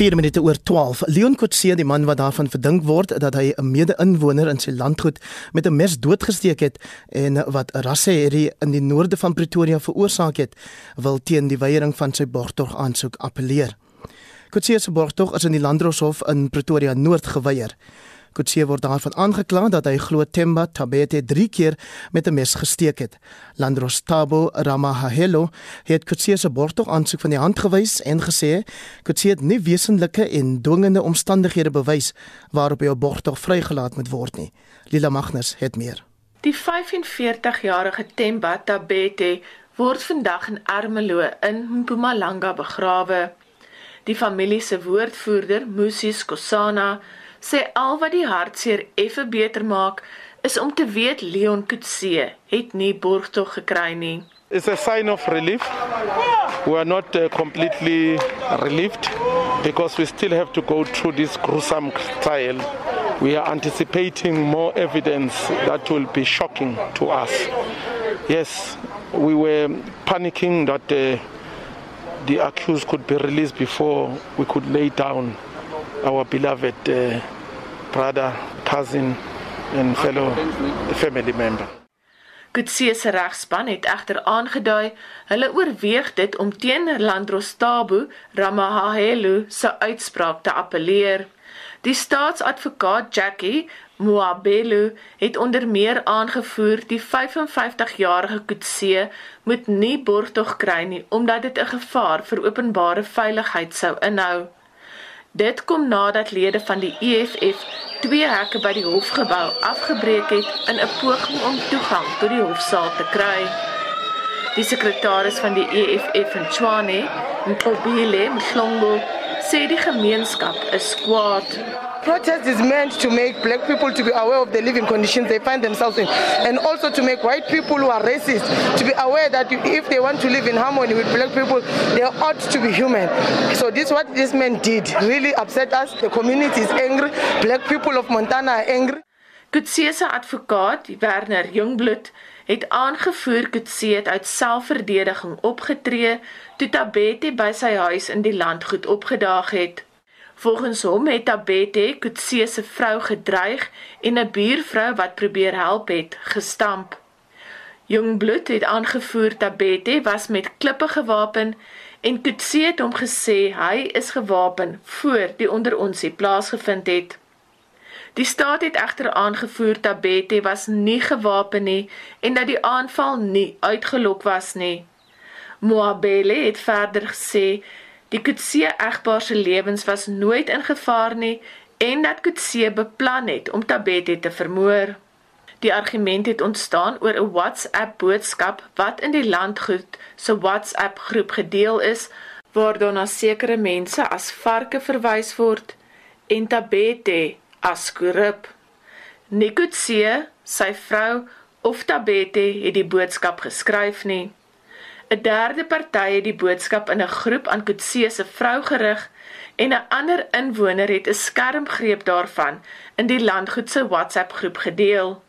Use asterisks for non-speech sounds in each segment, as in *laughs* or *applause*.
4 minute oor 12. Leon Kotse, die man wat daarvan verdink word dat hy 'n mede-inwoner in sy landgoed met 'n mes doodgesteek het en wat 'n rasseherrie in die noorde van Pretoria veroorsaak het, wil teen die weiering van sy borgtog aansoek appeleer. Kotse se borgtog is in die Landdroshof in Pretoria Noord geweier. Kutsie word daarvan aangekla dat hy glo Themba Tabete 3 keer met 'n mes gesteek het. Landros Tabo Ramahelo het Kutsie se borgtog aansoek van die hand gewys en gesê Kutsie het nie wesenlike en dwingende omstandighede bewys waarop hy op borgtog vrygelaat moet word nie. Lila Magnus het meer. Die 45-jarige Themba Tabete word vandag in Ermelo in Mpumalanga begrawe. Die familie se woordvoerder, Musis Kosana, sê al wat die hartseer effe beter maak is om te weet Leon Kutse het nie borgtog gekry nie. It's a sign of relief. We are not uh, completely relieved because we still have to go through this gruesome trial. We are anticipating more evidence that will be shocking to us. Yes, we were panicking that uh, the accused could be released before we could lay down our beloved uh, brother, cousin and fellow family member. Kutsie se regspan het egter aangedui hulle oorweeg dit om teen Landrostabu Ramahahelu se uitspraak te appeleer. Die staatsadvokaat Jackie Moabelu het onder meer aangevoer die 55-jarige Kutsie moet nie borgtog kry nie omdat dit 'n gevaar vir openbare veiligheid sou inhou. Dit kom nadat lede van die EFF twee hekke by die hofgebou afgebreek het in 'n poging om toegang tot die hofsaal te kry. Die sekretaris van die EFF in Tshwane, Mkobile Mhlongo, sê die gemeenskap is kwaad. Protest is meant to make black people to be aware of the living conditions they find themselves in and also to make white people who are racist to be aware that if they want to live in harmony with black people they ought to be human. So this what this man did really upset us. The community is angry. Black people of Montana are angry. Kutse se advokaat, Werner Jungbloed, het aangevoer Kutse het uit selfverdediging opgetree toe Tabete by sy huis in die landgoed opgedaag het. Volgens hom het Tabete Kutse se vrou gedreig en 'n buurvrou wat probeer help het, gestamp. Jungbloed het aangevoer Tabete was met klippe gewapen en Kutse het hom gesê hy is gewapen voor die onderonsie plaasgevind het. Die staat het egter aangevoer Tabete was nie gewapen nie en dat die aanval nie uitgelok was nie. Moabele het verder gesê Die Kutse egpaar se lewens was nooit in gevaar nie en dat Kutse beplan het om Tabete te vermoor. Die argument het ontstaan oor 'n WhatsApp boodskap wat in die landgoed se WhatsApp groep gedeel is waar daar na sekere mense as varke verwys word en Tabete as korrup. Nikutse, sy vrou of Tabete het die boodskap geskryf nie. 'n derde party het die boodskap in 'n groep aan Kutse se vrou gerig en 'n ander inwoner het 'n skermgreep daarvan in die landgoed se WhatsApp groep gedeel.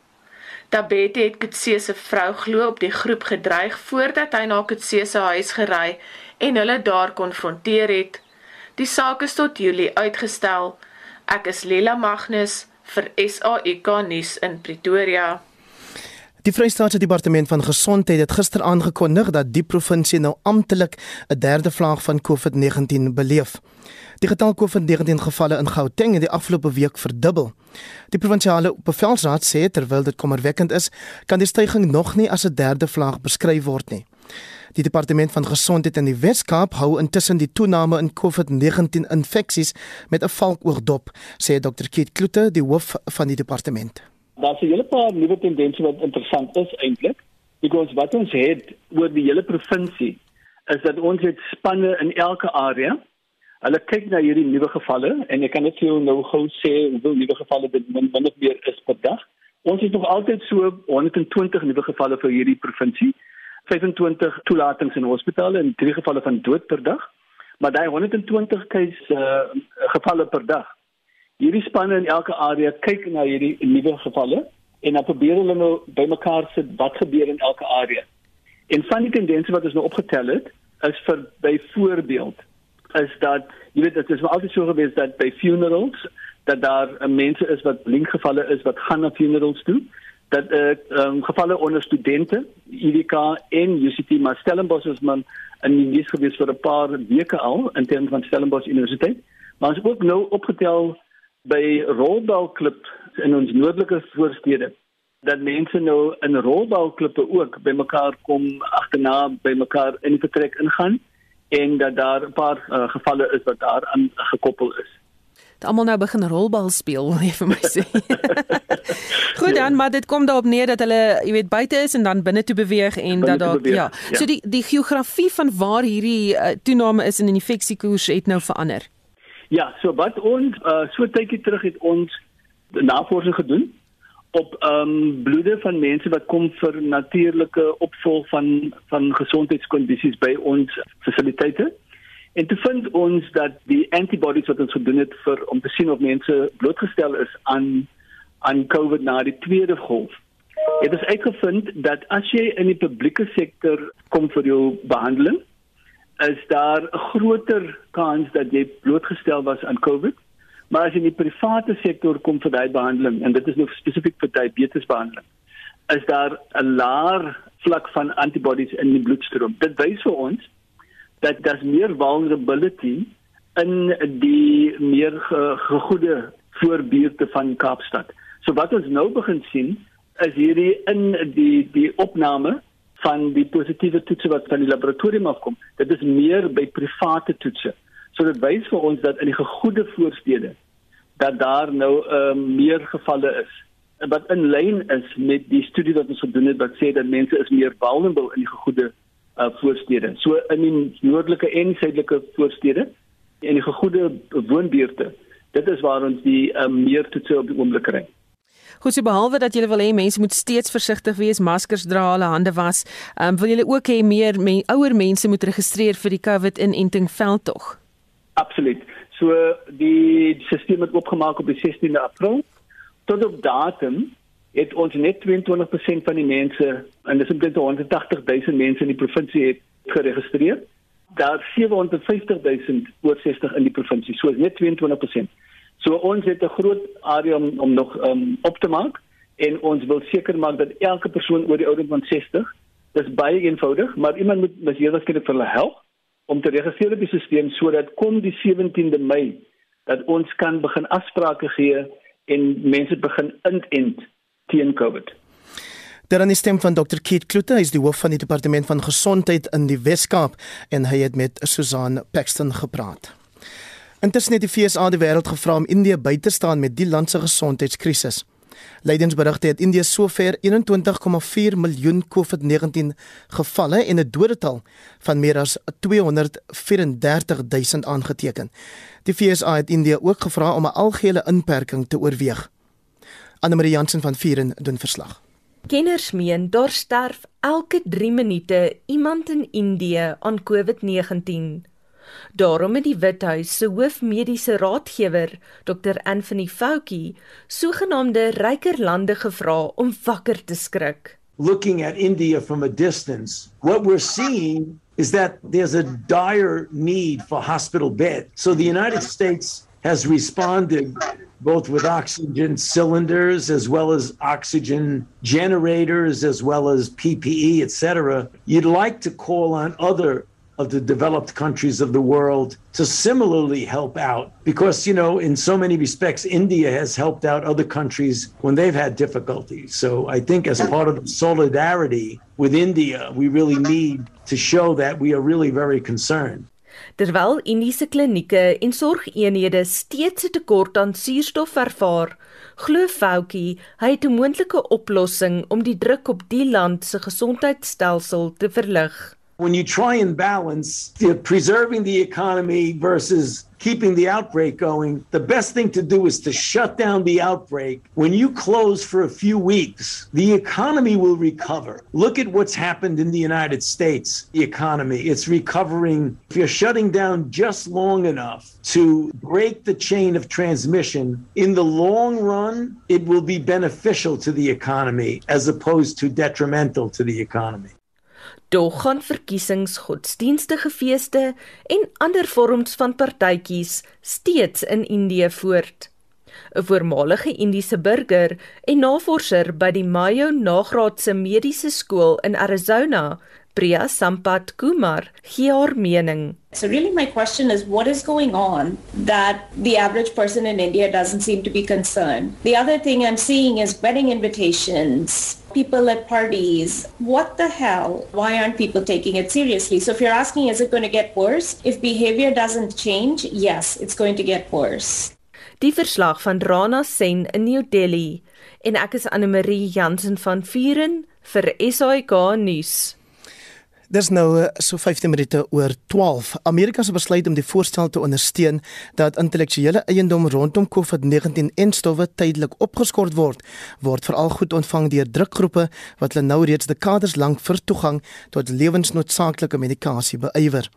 Tabete het Kutse se vrou glo op die groep gedreig voordat hy na Kutse se huis gery en hulle daar konfronteer het. Die saak is tot Julie uitgestel. Ek is Lela Magnus vir SAK nuus in Pretoria. Die Vrystaatse Departement van Gesondheid het gister aangekondig dat die provinsie nou amptelik 'n derde vlaag van COVID-19 beleef. Die getal COVID-19 gevalle in Gauteng het die afgelope week verdubbel. Die provinsiale bevelsraad sê terwyl dit kommerwekkend is, kan die stygings nog nie as 'n derde vlaag beskryf word nie. Die departement van gesondheid in die Wes-Kaap hou intussen die toename in COVID-19 infeksies met 'n valkoog dop, sê Dr. Keith Kloete, die hoof van die departement daar's 'n hele paar nuwe tendense wat interessant is eintlik. Because wat ons het oor die hele provinsie is dat ons het spanne in elke area. Hulle kyk na hierdie nuwe gevalle en ek kan net vir jou nou gou sê hoeveel nuwe gevalle dit min min of meer is per dag. Ons het nog altyd so 120 nuwe gevalle vir hierdie provinsie. 25 toelatings in hospitale en drie gevalle van dood per dag. Maar daai 120 case uh, gevalle per dag hierdie spanne in elke area kyk na hierdie nuwe gevalle en dan probeer hulle nou bymekaar sit wat gebeur in elke area. En van die tendense wat ons nou opgetel het, is vir byvoorbeeld is dat jy weet dit is altyd so gewees dat by funerals dat daar uh, mense is wat blinkgevalle is wat gaan na funerals toe dat eh uh, um, gevalle onder studente IWK en UCT maar Stellenbosch is man in die nuus gewees vir 'n paar weke al in terme van Stellenbosch Universiteit maar ons ook nou opgetel by rolbalklub in ons noordelike voorstede dat mense nou in rolbalklippe ook bymekaar kom agterna bymekaar in vertrek ingaan en dat daar 'n paar uh, gevalle is wat daar aan gekoppel is. Dit almal nou begin rolbal speel, wil jy vir my sê. *laughs* Goed dan, maar dit kom daarop neer dat hulle, jy weet, buite is en dan binne toe beweeg en binne dat daar ja. ja. So die die geografie van waar hierdie uh, toename is in infeksiekoers het nou verander. Ja, so wat ons uh, so tydjie terug het ons navorsing gedoen op ehm um, bloede van mense wat kom vir natuurlike opvolg van van gesondheidskondisies by ons fasiliteite. En te vind ons dat die antibodies wat ons gedoen het vir om te sien of mense blootgestel is aan aan COVID na die tweede golf. Het is uitgevind dat as jy in die publieke sektor kom vir jou behandeling, is daar 'n groter kans dat jy blootgestel was aan COVID Maar as jy in die private sektor kom vir daai behandeling en dit is nou spesifiek vir diabetes behandeling, is daar 'n laer vlak van antibodies in die bloedstroom. Dit wys vir ons dat daar meer vulnerability in die meer gegoede voorbeelde van Kaapstad. So wat ons nou begin sien is hierdie in die die opname van die positiewe toetse wat van die laboratorium afkom. Dit is meer by private toetse. So dit wys vir ons dat in die gegoede voorstede dat daar nou uh, meer gevalle is wat in lyn is met die studie wat ons gedoen het wat sê dat mense is meer vulnerable in die gegoede uh, voorstede. So in die noordelike en suidelike voorstede en die gegoede woonbuurte. Dit is waar ons die uh, meer toetse op die oomblik kry. Goed, so behalwe dat julle wil hê mense moet steeds versigtig wees, maskers dra, hulle hande was, um, wil julle ook hê meer men, ouer mense moet registreer vir die COVID-inenting veldtog? Absoluut. So die stelsel het oopgemaak op die 16de April. Tot op datum het ons net 22% van die mense en dis omtrent 180 000 mense in die provinsie het geregistreer. Daar 750 000 oor 60 in die provinsie. So net 22%. So ons het 'n groot area om, om nog um, op te maak en ons wil seker maak dat elke persoon oor die ouderdom van 60 dis baie eenvoudig, maar iemand moet mens hier waarskynlik vir hulle help om te registreer op die stelsel sodat kom die 17de Mei dat ons kan begin afsprake gee en mense begin inent teen COVID. Daar is stem van Dr. Keith Klutter, hy is die hoof van die departement van gesondheid in die Wes-Kaap en hy het met Susan Paxton gepraat. Intussen het die FSA die wêreld gevra om Indië by te staan met die land se gesondheidskrisis. Leidingsberigte het Indië sover 21,4 miljoen COVID-19 gevalle en 'n dodetal van meer as 234 000 aangeteken. Die FSA het Indië ook gevra om 'n algehele inperking te oorweeg. Anne Marie Jansen van Vieren doen verslag. Kenners meen daar sterf elke 3 minute iemand in Indië aan COVID-19. Daarom het die Withuis se hoofmediese raadgewer, Dr Anthony Fauci, sogenaamde ryker lande gevra om wakker te skrik. Looking at India from a distance, what we're seeing is that there's a dire need for hospital beds. So the United States has responded both with oxygen cylinders as well as oxygen generators as well as PPE etc. You'd like to call on other of the developed countries of the world to similarly help out because you know in so many respects India has helped out other countries when they've had difficulties so I think as part of solidarity with India we really need to show that we are really very concerned Terwyl Indiese klinieke en sorgeenhede steeds 'n tekort aan suurstof ervaar, glo Foukie hy het 'n moontlike oplossing om die druk op die land se gesondheidstelsel te verlig. when you try and balance the preserving the economy versus keeping the outbreak going, the best thing to do is to shut down the outbreak. When you close for a few weeks, the economy will recover. Look at what's happened in the United States, the economy. It's recovering. If you're shutting down just long enough to break the chain of transmission, in the long run, it will be beneficial to the economy as opposed to detrimental to the economy. Dog gaan verkiesings, godsdienstige feeste en ander vorms van partytjies steeds in Indië voort. 'n Voormalige Indiese burger en navorser by die Mayo Nagraadse Mediese Skool in Arizona, Priya Sampat Kumar gee haar mening. So really my question is what is going on that the average person in India doesn't seem to be concerned. The other thing I'm seeing is wedding invitations, people at parties. What the hell? Why aren't people taking it seriously? So if you're asking is it going to get worse? If behavior doesn't change, yes, it's going to get worse. Die verslag van Rana Sen in New Delhi en ek is Anne Marie Jansen van Vuren vir SAK nuus. Dis nou eh, so 15 minute oor 12. Amerika se besluit om die voorstel te ondersteun dat intellektuele eiendom rondom COVID-19 en stowwe tydelik opgeskort word, word veral goed ontvang deur drukgroepe wat hulle nou reeds dekades lank vir toegang tot lewensnoodsaaklike medikasie beywer.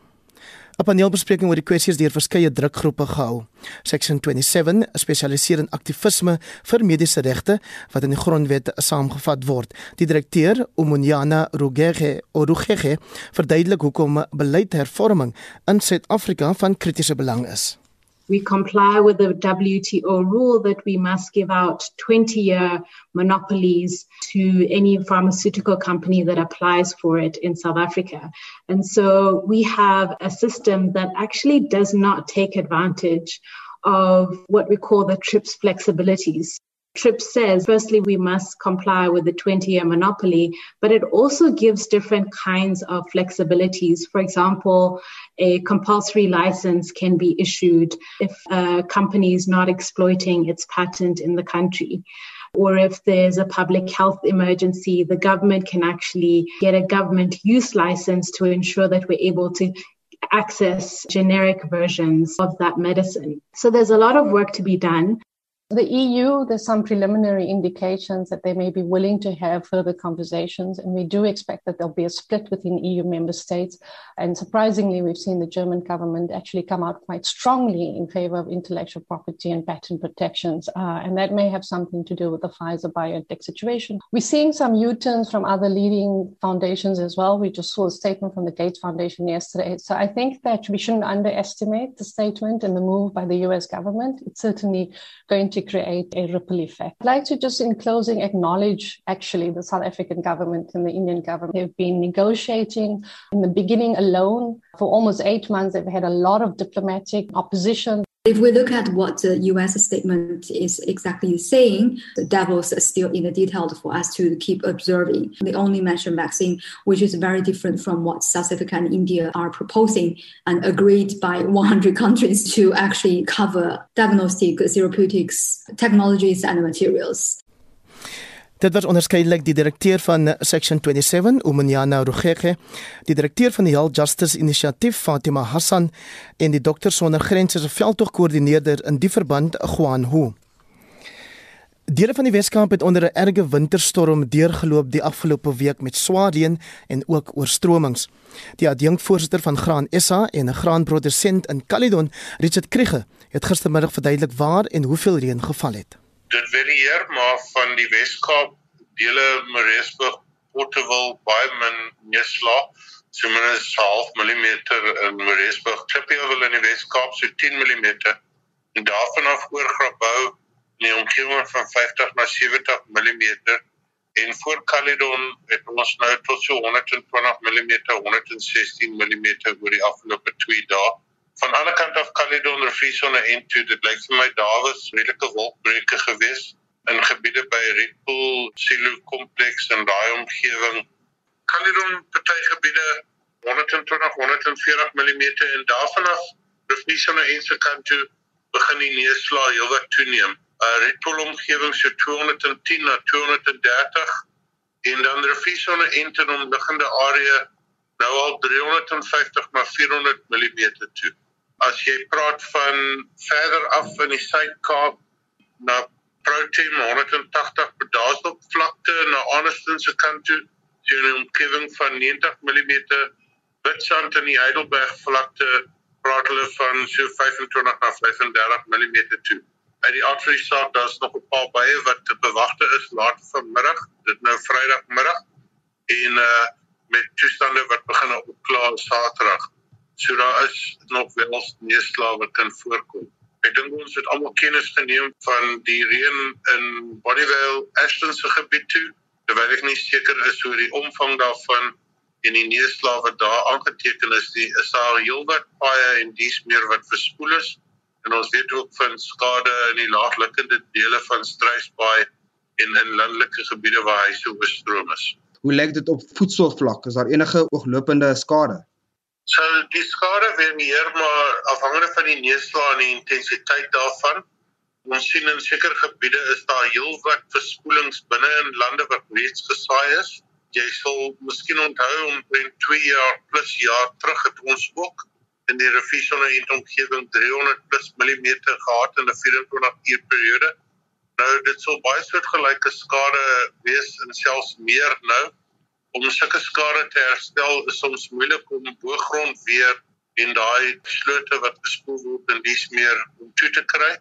'n Paneelbespreking oor die kwessies deur verskeie drukgroepe gehou. Section 27 spesialiseer in aktivisme vir mediese regte wat in die grondwet saamgevat word. Die direkteur, Omunyana Rugege, Orugege, verduidelik hoekom beleidshervorming in Suid-Afrika van kritiese belang is. We comply with the WTO rule that we must give out 20 year monopolies to any pharmaceutical company that applies for it in South Africa. And so we have a system that actually does not take advantage of what we call the TRIPS flexibilities. TRIPS says, firstly, we must comply with the 20 year monopoly, but it also gives different kinds of flexibilities. For example, a compulsory license can be issued if a company is not exploiting its patent in the country. Or if there's a public health emergency, the government can actually get a government use license to ensure that we're able to access generic versions of that medicine. So there's a lot of work to be done. The EU, there's some preliminary indications that they may be willing to have further conversations, and we do expect that there'll be a split within EU member states. And surprisingly, we've seen the German government actually come out quite strongly in favor of intellectual property and patent protections, uh, and that may have something to do with the Pfizer BioNTech situation. We're seeing some U-turns from other leading foundations as well. We just saw a statement from the Gates Foundation yesterday. So I think that we shouldn't underestimate the statement and the move by the US government. It's certainly going to create a ripple effect. I'd like to just in closing acknowledge actually the South African government and the Indian government. They've been negotiating in the beginning alone for almost eight months. They've had a lot of diplomatic opposition. If we look at what the US statement is exactly saying, the devils still in the details for us to keep observing. They only mention vaccine, which is very different from what South Africa and India are proposing and agreed by *laughs* 100 countries to actually cover diagnostic therapeutics, technologies, and materials. Dit was onderskeidelik die direkteur van Section 27, Umunyana Rugege, die direkteur van die Health Justice Initiatief, Fatima Hassan, en die Dokters Sonder Grense se veldtogkoördineerder in die verband, Juan Hu. Dele van die Weskaap het onder 'n erge winterstorm deurgeloop die afgelope week met swaar reën en ook oorstromings. Die adjunkvoorsitter van Graan SA en 'n graanprodusent in Caledon, Richard Kriege, het gistermiddag verduidelik waar en hoeveel reën geval het dit varieer maar van die Weskaap dele Moresburg Portewil baie min neerslag so min as 0.5 mm in Moresburg Klippiewil in die Weskaap so 10 mm en daarvan af oor Grabouw in die omgewing van 50 na 70 mm en voor Caledon het ons nou tot so 120 mm 116 mm oor die afgelope 2 dae van die ander kant af Caledon en toe dit lyk vir my daar was redelike wolkbreuke gewees in gebiede by Redpool Silo kompleks en daai omgewing. Caledon party gebiede 120 140 mm en daarvan af Rivier en se kant toe begin die neerslag heelwat toeneem. Uh, Redpool omgewing so 210 na 230 en dan Rivier en te omliggende area nou al 350 na 400 mm toe as jy praat van verder af in die Suid-Kaap na Protein 180 pedaalstop vlakte na Anderston se kant toe, jy 'n omgewing van 90 mm Witstrand in die Heidelberg vlakte praat hulle van so 25 na 35 mm toe. Uit die Afrisaak daar's nog 'n paar baie wat te bewagte is later vanmiddag, dit nou Vrydagmiddag en uh met toestande wat begin opklaar Saterdag. So daar is nog wel neerslae wat kan voorkom. Ek dink ons het almal kennis geneem van die reën in Bonnievale, Ashton se gebied toe, terwyl ek nie seker is oor die omvang daarvan en die neerslae wat daar aangeteken is nie. Is daar heelwat paaie en dies meer wat verspoel is? En ons weet ook van skade in die laagliggende dele van Struisbaai en in landelike gebiede waar huise oorstroom is. Hoe lyk dit op voedselvlak? Is daar enige ooglopende skade? So die skade varieer maar afhangende van die neerslag en die intensiteit daarvan. Ons sien in sekere gebiede is daar heelwat verspoelings binne in lande wat reeds gesaai is. Jy sal miskien onthou om teen 2 jaar plus jaar terug het ons ook in die rivier in omgewing 300 plus millimeter gehad in 'n 24 uur periode. Nou dit sou baie soortgelyke skade wees en selfs meer nou om sulke skade te herstel is soms moeilik om boergrond weer en daai slote wat bespoel word en dis meer om toe te kry.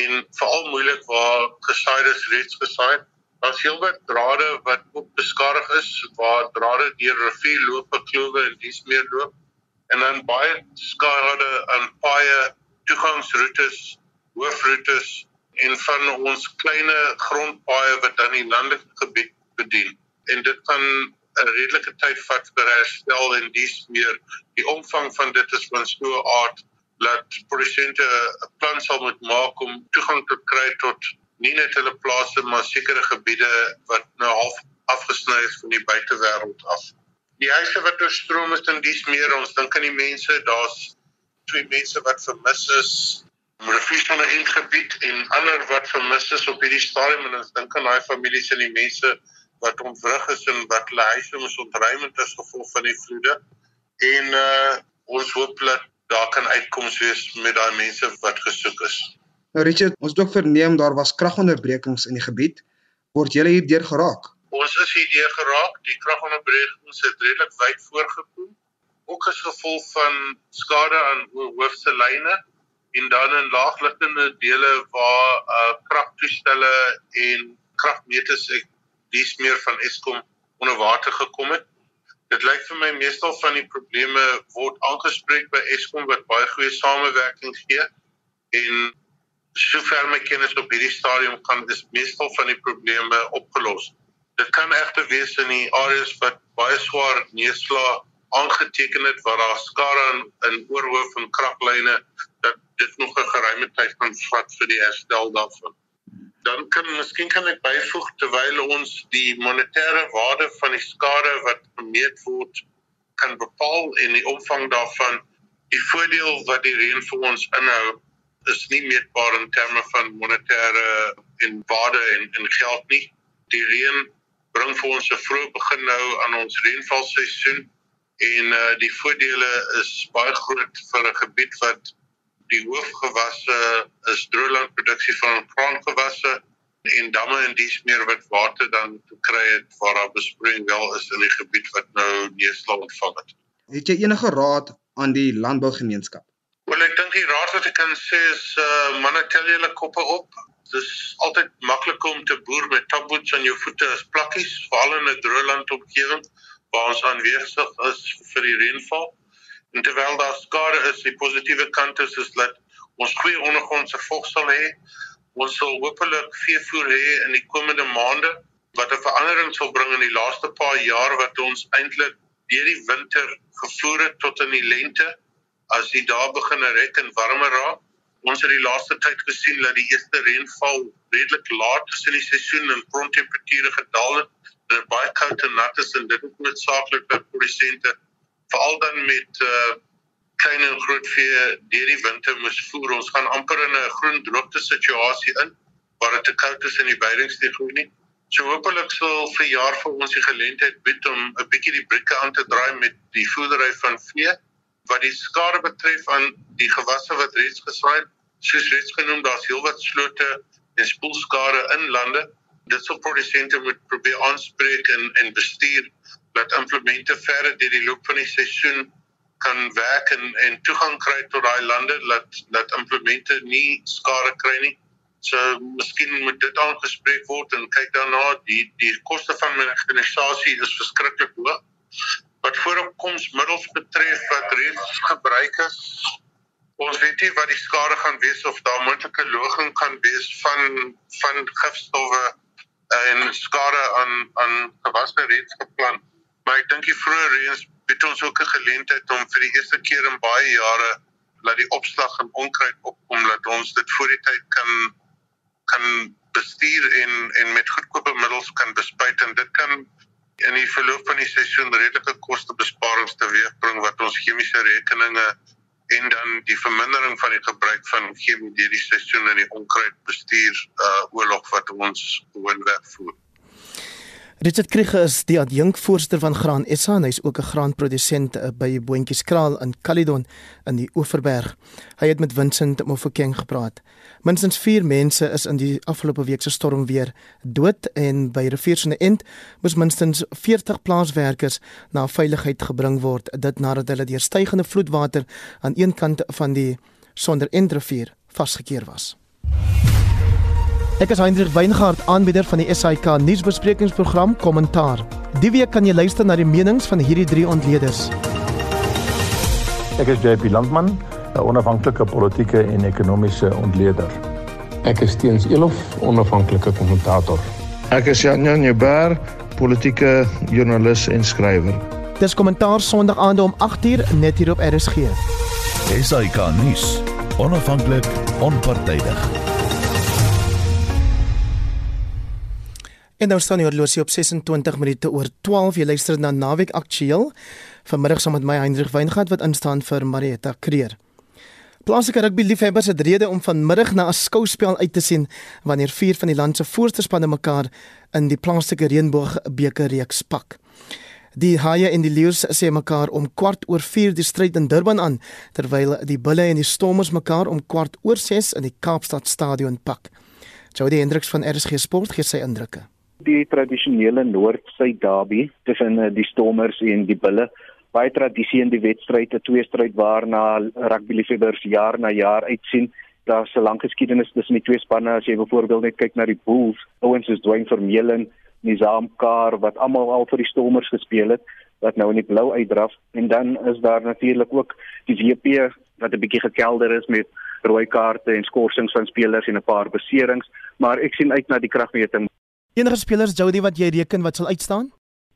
En veral moeilik waar gesaides reeds gesaai. As heelwat drade wat ook beskadig is waar drade deur rivier loop geklowe en dis meer loop. En dan baie skade aan paaie toegangsroetes hoofroetes en van ons klein grondpaaie wat dan die landelike gebied bedien en dit kan 'n redelike tyd vat vir herstel en dis meer die omvang van dit is van so 'n aard dat produsente 'n plan sal moet maak om toegang te kry tot nie net hulle plase maar sekere gebiede wat nou half afgesny is van die buitewêreld af. Die huise wat oorstroom is en dis meer ons dink aan die mense daar's twee mense wat vermis is om refuge van 'n gebied en ander wat vermis is op hierdie stadium en ons dink aan daai families en die mense wat ontwrig is en wat hulle huise moes ontruim as gevolg van die vloede. En uh ons hoop dat daar kan uitkoms wees met daai mense wat gesoek is. Nou Richard, ons het ook verneem daar was kragonderbrekings in die gebied. Word julle hierdeur geraak? Ons is hierdeur geraak. Die kragonderbrekings het redelik wyd voorgekom. Ook as gevolg van skade aan hoofse lyne en dan in laagliggende dele waar uh kragtoestelle en kragmeters dies meer van Eskom onder water gekom het. Dit lyk vir my meestal van die probleme word aangespreek by Eskom wat baie goeie samewerking gee en sover my kennis op hierdie stadium kan dis meestal van die probleme opgelos. Dit kan egter wees in die areas wat baie swaar neerslae aangeteken het waar daar skare in, in oorhoof en kraglyne dat dit nog 'n geruime tyd kan vat vir die herstel daarvan dan kan miskien kan ek byvoeg terwyl ons die monetêre waarde van die skade wat gemeet word kan bepaal en die omvang daarvan die voordeel wat die reën vir ons inhou is nie meetbaar in terme van monetêre en waarde en en geld nie. Die reën bring vir ons 'n vroeë begin nou aan ons reënvalseisoen en uh, die voordele is baie groot vir 'n gebied wat die hoofgewasse is droëlandproduksie van graangewasse en damme en dies meer wat water dan kry het waar daar besproeiing wel is in die gebied wat nou neerslag ontvang het. Het jy enige raad aan die landbougemeenskap? Wel ek dink die raad wat ek kan sê is uh manne tel julle koppe op. Dit is altyd maklik om te boer met taboets aan jou voete as plakkies, veral in 'n droëland omgewing waar ons aanwesig is vir die reënval. En terwyl daar skade is, die positiewe kant is is dat ons goeie ondergrondse vog sal hê. Ons sal hopelik veevoer hê in die komende maande wat 'n verandering sal bring in die laaste paar jaar wat ons eintlik deur die winter gevoer het tot in die lente as die dae begin rek en warmer raak. Ons het die laaste tyd gesien dat die eerste reënval redelik laat is in die seisoen en grondtemperature gedaal het. Dit is baie koud en nat is en dit is noodsaaklik vir produsente veral dan met uh klein en groot vee deur die winter moes voer. Ons gaan amper in 'n groen droogte situasie in waar dit te koud is in die veidings te groei nie. So hopelik sal vir jaar vir ons die geleentheid bied om 'n bietjie die brieke aan te draai met die voedery van vee wat die skade betref aan die gewasse wat reeds gesaai het. Soos reeds genoem, daar's heelwat slote en spoelskade in lande. Dit sal produsente moet probeer aanspreek en en bestuur dat implemente verder deur die loop van die seisoen kan werk en en toegang kry tot daai lande dat dat implemente nie skade kry nie. So miskien moet dit aangespreek word en kyk daarna die die koste van mekanisasie is verskriklik hoog wat voorkomsmiddels betref wat reeds gebruik is. Ons weet nie wat die skade gaan wees of daar moontlike loging gaan wees van van gifstowwe en skade aan aan gewasse reeds geplant. Maar ek dink die vroeë reëns het ons ook 'n geleentheid om vir die eerste keer in baie jare laat die opslag en onkruid opkom dat ons dit voor die tyd kan kan bestuur en en met goedkope middels kan bespuit en dit kan in die verloop van die seisoen redelike kostebesparings teweegbring wat ons chemiese rekeninge en dan die vermindering van die gebruik van chemie deur die seisoen in die onkruidbestuur uh oorlog wat ons gewoonweg voer. Richard Krige is die adjunkvoorsitter van Graan SA en hy's ook 'n graanprodusent eh, by Boontjieskraal in Caledon in die Oeverberg. Hy het met Vincent Mofokeng gepraat. Minstens 4 mense is in die afgelope week se storm weer dood en by Riviersone End moes minstens 40 plaaswerkers na veiligheid gebring word dit nadat hulle deur stygende vloedwater aan een kant van die Sonder End rivier vasgekeer was. Ek is Hendrik Weingart, aanbieder van die SAK nuusbesprekingsprogram Kommentaar. Die week kan jy luister na die menings van hierdie drie ontleeders. Ek is JP Landman, 'n onafhanklike politieke en ekonomiese ontleder. Ek is Teens Elof, onafhanklike kommentator. Ek is Jan Joubert, politieke joernalis en skrywer. Dis kommentaar Sondag aand om 8uur net hier op RSG. SAK nuus, onafhanklik, onpartydig. En nou staan die horlosie op 26 minute oor 12. Jy luister na Naweek Aktueel. Vanmiddag saam met my Hendrik Weingart wat instaan vir Marietta Kreer. Plaaslike rugby liefhebbers het rede om vanmiddag na 'n skouspel uit te sien wanneer vier van die land se voorste spanne mekaar in die plaaslike reënboog beker reeks pak. Die Haie en die Leeu's sê mekaar om kwart oor 4 die stryd in Durban aan terwyl die Bulle en die Stormers mekaar om kwart oor 6 in die Kaapstad Stadion pak. Jody Hendriks van RSG Sport gee sy indrukke die tradisionele noord-suid derby tussen eh, die Stormers en die Bulle. Baie tradisie in die wedstryd, 'n tweestryd waarna rugby liefhebbers jaar na jaar uitsien. Daar's 'n lang geskiedenis tussen die twee spanne as jy byvoorbeeld net kyk na die Bulls, ouens soos Dwayne Vermeulen, Nizam Kar wat almal al vir die Stormers gespeel het wat nou in die blou uitdraf en dan is daar natuurlik ook die WP wat 'n bietjie gekelder is met rooi kaarte en skorsings van spelers en 'n paar beserings, maar ek sien uit na die kragmeting Enige spelers Jody wat jy reken wat sal uitstaan?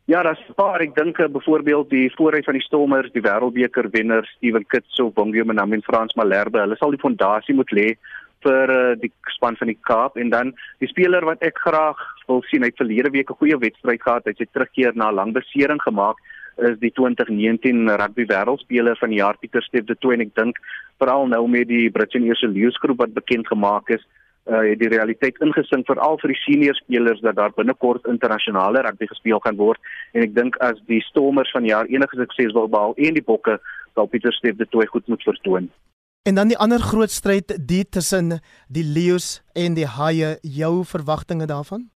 Ja, daar's 'n paar. Ek dink eh, byvoorbeeld die voorry van die Stormers, die Wêreldbeker wenner Steven Kitso, Bongio Manami en Frans Malherbe. Hulle sal die fondasie moet lê vir uh, die span van die Kaap en dan die speler wat ek graag wil sien, hy het verlede week 'n goeie wedstryd gehad. Hy het sy terugkeer na 'n lang besering gemaak is die 2019 rugby wêreldspeler van die jaar Pieter Steef de Tooi en ek dink veral nou met die Britse Eerste Leeu's groep wat bekend gemaak is uh, het die realiteit ingesink veral vir die senior spelers dat daar binnekort internasionale rugby gespeel gaan word en ek dink as die Stormers van jaar enige sukses wil behaal en die Bokke sal Pieter Steef dit toe goed moet vertoon. En dan die ander groot stryd die tussen die Lions en die Haie, jou verwagtinge daarvan?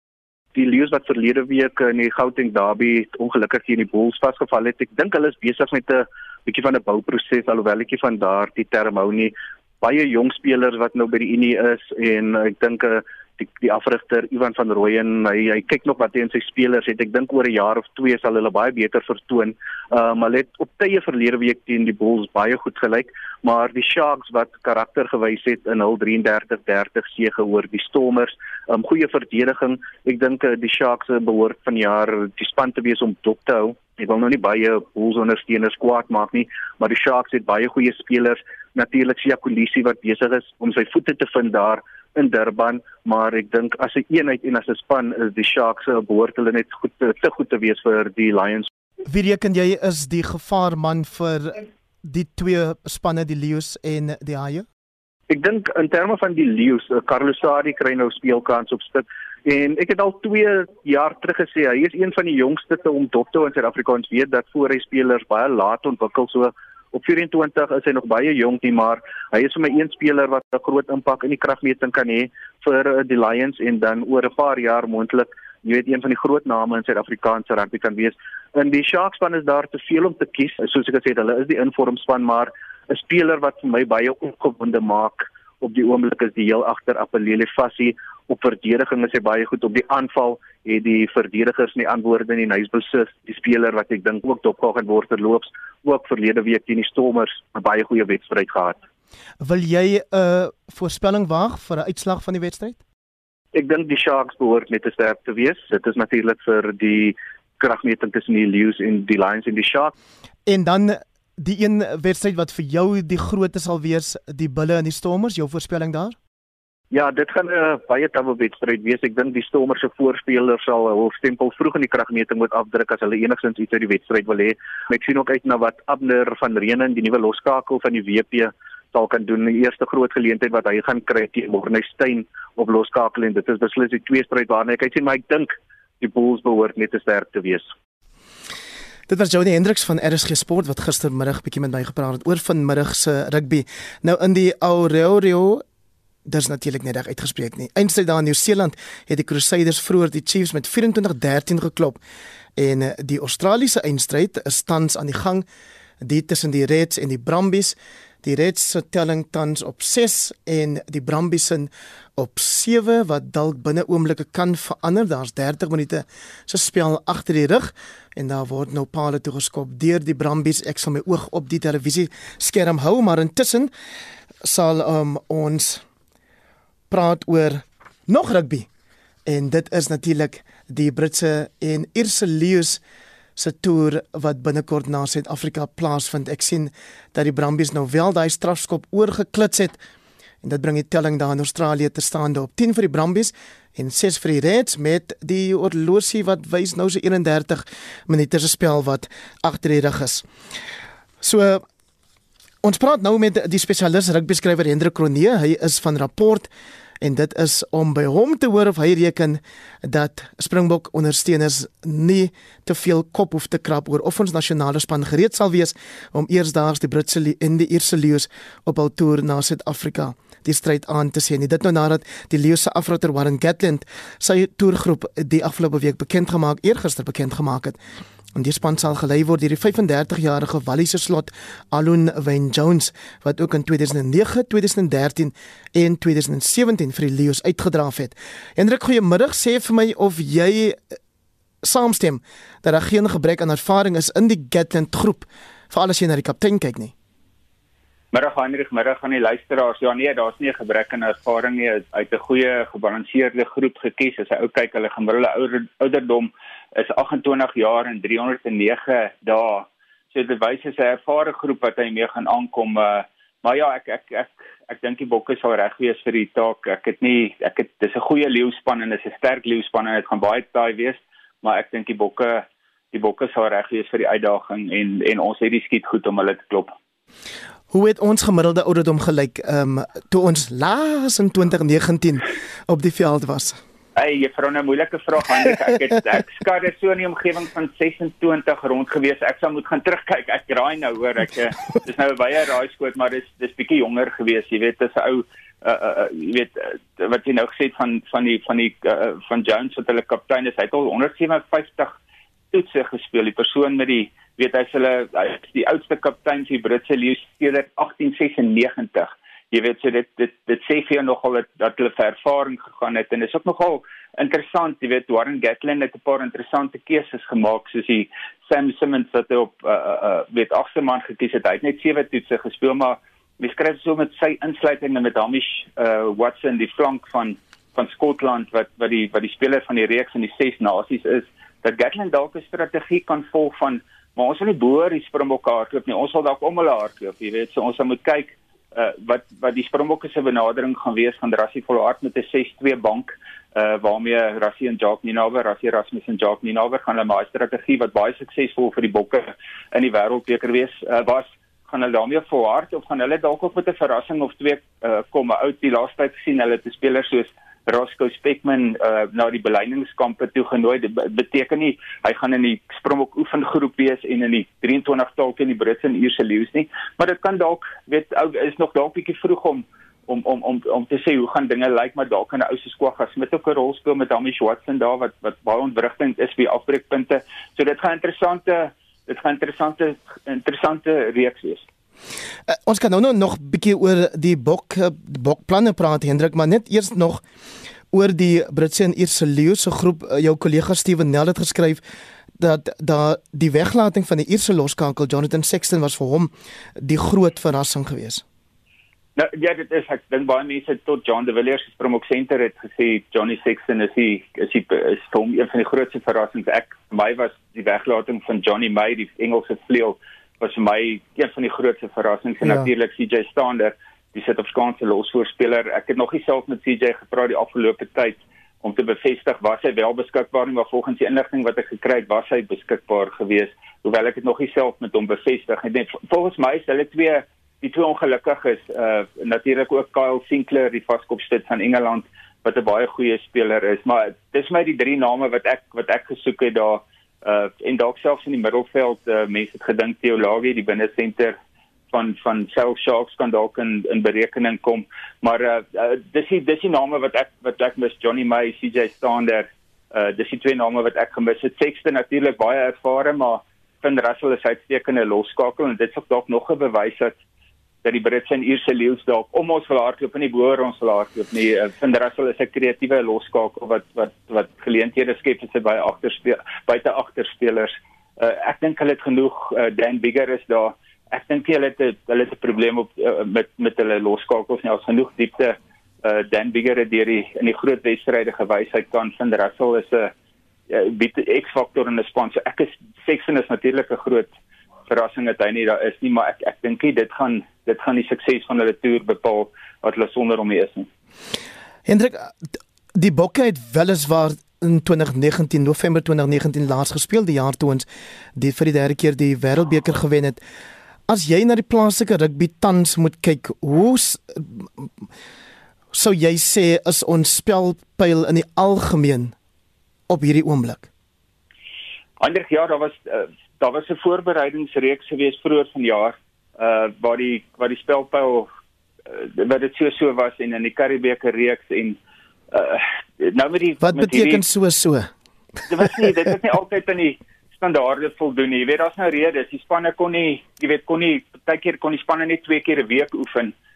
Die Lions wat verlede week in die Gauteng Derby ongelukkig hier in die Bulls vasgeval het. Ek dink hulle is besig met 'n bietjie van 'n bouproses alhoewel ek nie van daar die term hou nie baie jong spelers wat nou by die Unie is en ek dink uh, die die afrigter Ivan van Rooyen hy hy kyk nog wat hy in sy spelers het ek dink oor 'n jaar of twee sal hulle baie beter vertoon. Um hulle het op tye verlede week teen die Bulls baie goed gelyk, maar die Sharks wat karakter gewys het in hul 33-30 sege oor die Stormers, um goeie verdediging. Ek dink uh, die Sharks behoort van jaar die span te wees om dop te hou. Ek wil nou nie baie Bulls ondersteuners kwaad maak nie, maar die Sharks het baie goeie spelers natuurlik Sia Kolisi wat besig is om sy voete te vind daar in Durban, maar ek dink as 'n een eenheid en as 'n span is die Sharks se behoort hulle net goed te, te goed te wees vir die Lions. Wie reken jy is die gevaarman vir die twee spanne die Lions en die Haie? Ek dink in terme van die Lions, eh, Carlos Sadi kry nou speelkans op stuk en ek het al 2 jaar terug gesê hy is een van die jongste te om dop te in Suid-Afrikaans weet dat voor hy spelers baie laat ontwikkel so Op 24 is hy nog baie jonk nie, maar hy is vir my een speler wat 'n groot impak in die kragmeting kan hê vir uh, die Lions en dan oor 'n paar jaar moontlik, jy weet, een van die groot name in Suid-Afrikaanse rugby kan wees. In die Sharks span is daar te veel om te kies. Soos ek gesê het, hulle is die informspan, maar 'n speler wat vir my baie opgewonde maak op die oomblik is die heel agter Appelele Fassie Op verdediging is hy baie goed op die aanval. Het die verdedigers nie antwoorde in die Nysbesis, die speler wat ek dink ook dopgehou gaan word terloops, ook verlede week teen die Stormers 'n baie goeie wedstryd gehad. Wil jy 'n uh, voorspelling waag vir 'n uitslag van die wedstryd? Ek dink die Sharks behoort net te sterk te wees. Dit is natuurlik vir die kragmeting tussen die Lions en die Lions en die Sharks. En dan die een wedstryd wat vir jou die grootste sal wees, die Bulle en die Stormers, jou voorspelling daar? Ja, dit gaan 'n baie tawwe wedstryd wees. Ek dink die Stormers se voorspelers sal hul stempel vroeg in die kragmeting moet afdruk as hulle enigstens iets uit die wedstryd wil hê. Ek sien ook uit na wat Abner van Reenen, die nuwe loskakel van die WP sal kan doen. Die eerste groot geleentheid wat hy gaan kry teen Mornestein op loskakel en dit is beslis die twee stryd waarna ek sien, maar ek dink die Bulls behoort net te sterk te wees. Dit was Jody Hendriks van RSG Sport wat gistermiddag bietjie met my gepraat het oor vanmiddag se rugby. Nou in die Aurelio Dis natuurlik net reg uitgespreek nie. Eindstryd daar in Nieu-Seeland het die Crusaders vroeër die Chiefs met 24-13 geklop en eh, die Australiese eindstryd is tans aan die gang dit tussen die Reds en die Brumbies. Die Reds se telling tans op 6 en die Brumbies se op 7 wat dalk binne oomblikke kan verander. Daar's 30 minute se spel agter die rug en daar word nou paal toe geskop deur die Brumbies. Ek sal my oog op die televisie skerm hou, maar intussen sal um, ons praat oor nog rugby. En dit is natuurlik die Britse en Ierse Lions se toer wat binnekort na Suid-Afrika plaasvind. Ek sien dat die Brumbies nou wel daai strafskop oorgeklits het en dit bring die telling daar in Australië te staan op 10 vir die Brumbies en 6 vir die Reds met die oorlosie wat wys nou so 31 minute se spel wat agter die rug is. So ons praat nou met die spesialis rugby skrywer Hendrik Kronee. Hy is van Rapport en dit is om by hom te hoor of hy reken dat Springbok ondersteuners nie te veel kop hoef te krap oor of ons nasionale span gereed sal wees om eersdaags die Britse en die Ierse leeu's op hul toer na Suid-Afrika die stryd aan te sien. Dit nou nadat die leeu se afrotter Warren Gatland sy toergroep die afgelope week bekend gemaak, eergister bekend gemaak het. En die span sal gelei word deur die 35-jarige Walliese slot Alun Wayne Jones wat ook in 2009, 2013 en 2017 vir die Lions uitgedraaf het. Hendrik, goeiemiddag. Sê vir my of jy eh, saamstem dat daar geen gebrek aan ervaring is in die Gatland groep veral as jy na die kaptein kyk nie. Middag Hendrik, middag aan die luisteraars. Ja nee, daar's nie 'n gebrek aan ervaring nie. Uit 'n goeie gebalanseerde groep gekies. As jy ou kyk, hulle gemiddelde ouder, ouderdom is 28 jaar en 309 dae. So dit wys hy 'n ervare groep wat hy mee gaan aankom. Uh, maar ja, ek ek ek ek dink die bokke sal reg wees vir die taak. Ek het nie ek het dis 'n goeie leeuspan en dis 'n sterk leeuspan en dit gaan baie taai wees, maar ek dink die bokke die bokke sal reg wees vir die uitdaging en en ons het die skiet goed om hulle te klop. Hoe het ons gemiddelde ouderdom gelyk ehm um, toe ons laas in 2019 op die veld was? Hey, juffrou, 'n moeilike vraag want ek ek het *laughs* ek skat dit so in die omgewing van 26 rond gewees. Ek sal moet gaan terugkyk. Ek raai nou hoor ek eh, dis nou baie raai skoot, maar dis dis bietjie jonger gewees. Jy weet, dis 'n ou uh, uh, jy weet uh, wat jy nou gesê het van van die van die uh, van Jones wat hulle kaptein is. Hy het al 157 toetse gespeel. Die persoon met die weet hy's hulle hy is die oudste kaptein vir Britse leeu sedert 1896 jy weet so dit dit dit sê vir jou nogal dat, dat hulle vir ervaring gegaan het. En is ook nogal interessant jy weet Warren Gatland het 'n paar interessante keuses gemaak soos die Sam Simmons wat op uh, uh, weet agste man gekies het. Hy het net sewe toetse gespeel maar mens skryf so met sy insluiting en met Hamish uh, Watson die flank van van Skotland wat wat die wat die speler van die reeks in die ses nasies is dat Gatland dalk 'n strategie kan volg van maar ons wil nie boor die Springbokke hardloop nie. Ons sal dalk om hulle hardloop jy weet. So ons moet kyk uh, wat wat die Springbokke se benadering gaan wees van Rassie Volhard met 'n 6-2 bank uh waarmee Rassie en Jacques Ninaber, Rassie Rasmus en Jacques Ninaber gaan hulle 'n strategie wat baie suksesvol vir die Bokke in die wêreldbeker wees uh, was gaan hulle daarmee volhard of gaan hulle dalk ook met 'n verrassing of twee uh, kom uit die laaste tyd gesien hulle te spelers soos Roscoe Speckman uh, na die beleidingskampe toe genooi. Dit beteken nie hy gaan in die Springbok oefengroep wees en in die 23 taal teen die Britse en Ierse leeu's nie, maar dit kan dalk weet ou is nog dalk bietjie vroeg om om om om om te sê hoe gaan dinge lyk maar dalk kan 'n ou se Squaga Smith ook 'n rol speel met Hamish Watson daar wat wat baie ontwrigtend is vir afbreekpunte. So dit gaan interessante dit gaan interessante interessante reeks wees. Uh, ons kan nou nog 'n bietjie oor die bok bokplanne praat Hendrik, maar net eers nog oor die Britse en Ierse leeu se groep. Uh, jou kollega Steven Nel het geskryf dat da die weglating van die Ierse loskankel Jonathan Sexton was vir hom die groot verrassing geweest. Nou ja, dit is ek dink baie mense tot John de Villiers se Promok Center het gesê Johnny Sexton is die is die is hom een van die grootste verrassings. Ek my was die weglating van Johnny May die Engelse vleuel was vir my een van die grootste verrassings en ja. natuurlik CJ Stander, die sit op skaanse losvoorspeler. Ek het nog nie self met CJ gepraat die afgelope tyd om te bevestig was hy wel beskikbaar nie, maar volgens die inligting wat ek gekry het, was hy beskikbaar geweest, hoewel ek dit nog nie self met hom bevestig het nie. Volgens my is hulle twee die twee ongelukkig is uh natuurlik ook Kyle Sinclair die vaskopstit van Engeland wat 'n baie goeie speler is maar dis my die drie name wat ek wat ek gesoek het daar uh en dalk selfs in die middelveld uh mense het gedink Theologie die binnesenter van van Cell Sharks kan dalk in in berekening kom. Maar uh, uh dis die dis die name wat ek wat ek mis. Johnny May CJ Stander uh dis die twee name wat ek gemis het. Sexton natuurlik baie ervare maar vind Russell is uitstekende losskakel en dit is dalk nog 'n bewys dat dat die Britse en Ierse leeu's dalk om ons wil hardloop en nie boor ons wil hardloop nie. Ek vind Russell is 'n kreatiewe loskakel wat wat wat geleenthede skep vir sy baie agterspeel buite agterspelers. Uh, ek dink hulle het genoeg uh, Dan Bigger is daar. Ek dink hulle het hulle het 'n probleem op uh, met met hulle loskakels nie. Ons genoeg diepte uh, Dan Bigger het hierdie in die groot wedstryde gewys hy kan vind Russell is 'n uh, bietjie X-faktor in die span. So ek is Sexton is natuurlik 'n groot verrassing dat hy nie daar is nie, maar ek ek dink dit gaan dit gaan die sukses van hulle toer bepaal wat hulle sonder hom is nie. Hendrik die Bokke het weliswaar in 2019 November 2019 laas gespeel die jaar toe ons die vir die derde keer die wêreldbeker gewen het. As jy na die plaaslike rugby tans moet kyk, hoe sou jy sê is ons spelpyl in die algemeen op hierdie oomblik? Ander jaar daar was uh, daar was 'n voorbereidingsreeks gewees vroeër vanjaar uh waar die waar die spelpyl uh, wat dit so so was en in die Karibeker reeks en uh nou met die Wat met beteken die, so so? Dit was nie dit het nie altyd aan die standaarde voldoen nie. Jy weet daar's nou redes. Die spanne kon nie, jy weet kon nie partykeer kon die spanne net twee keer 'n week oefen. Uh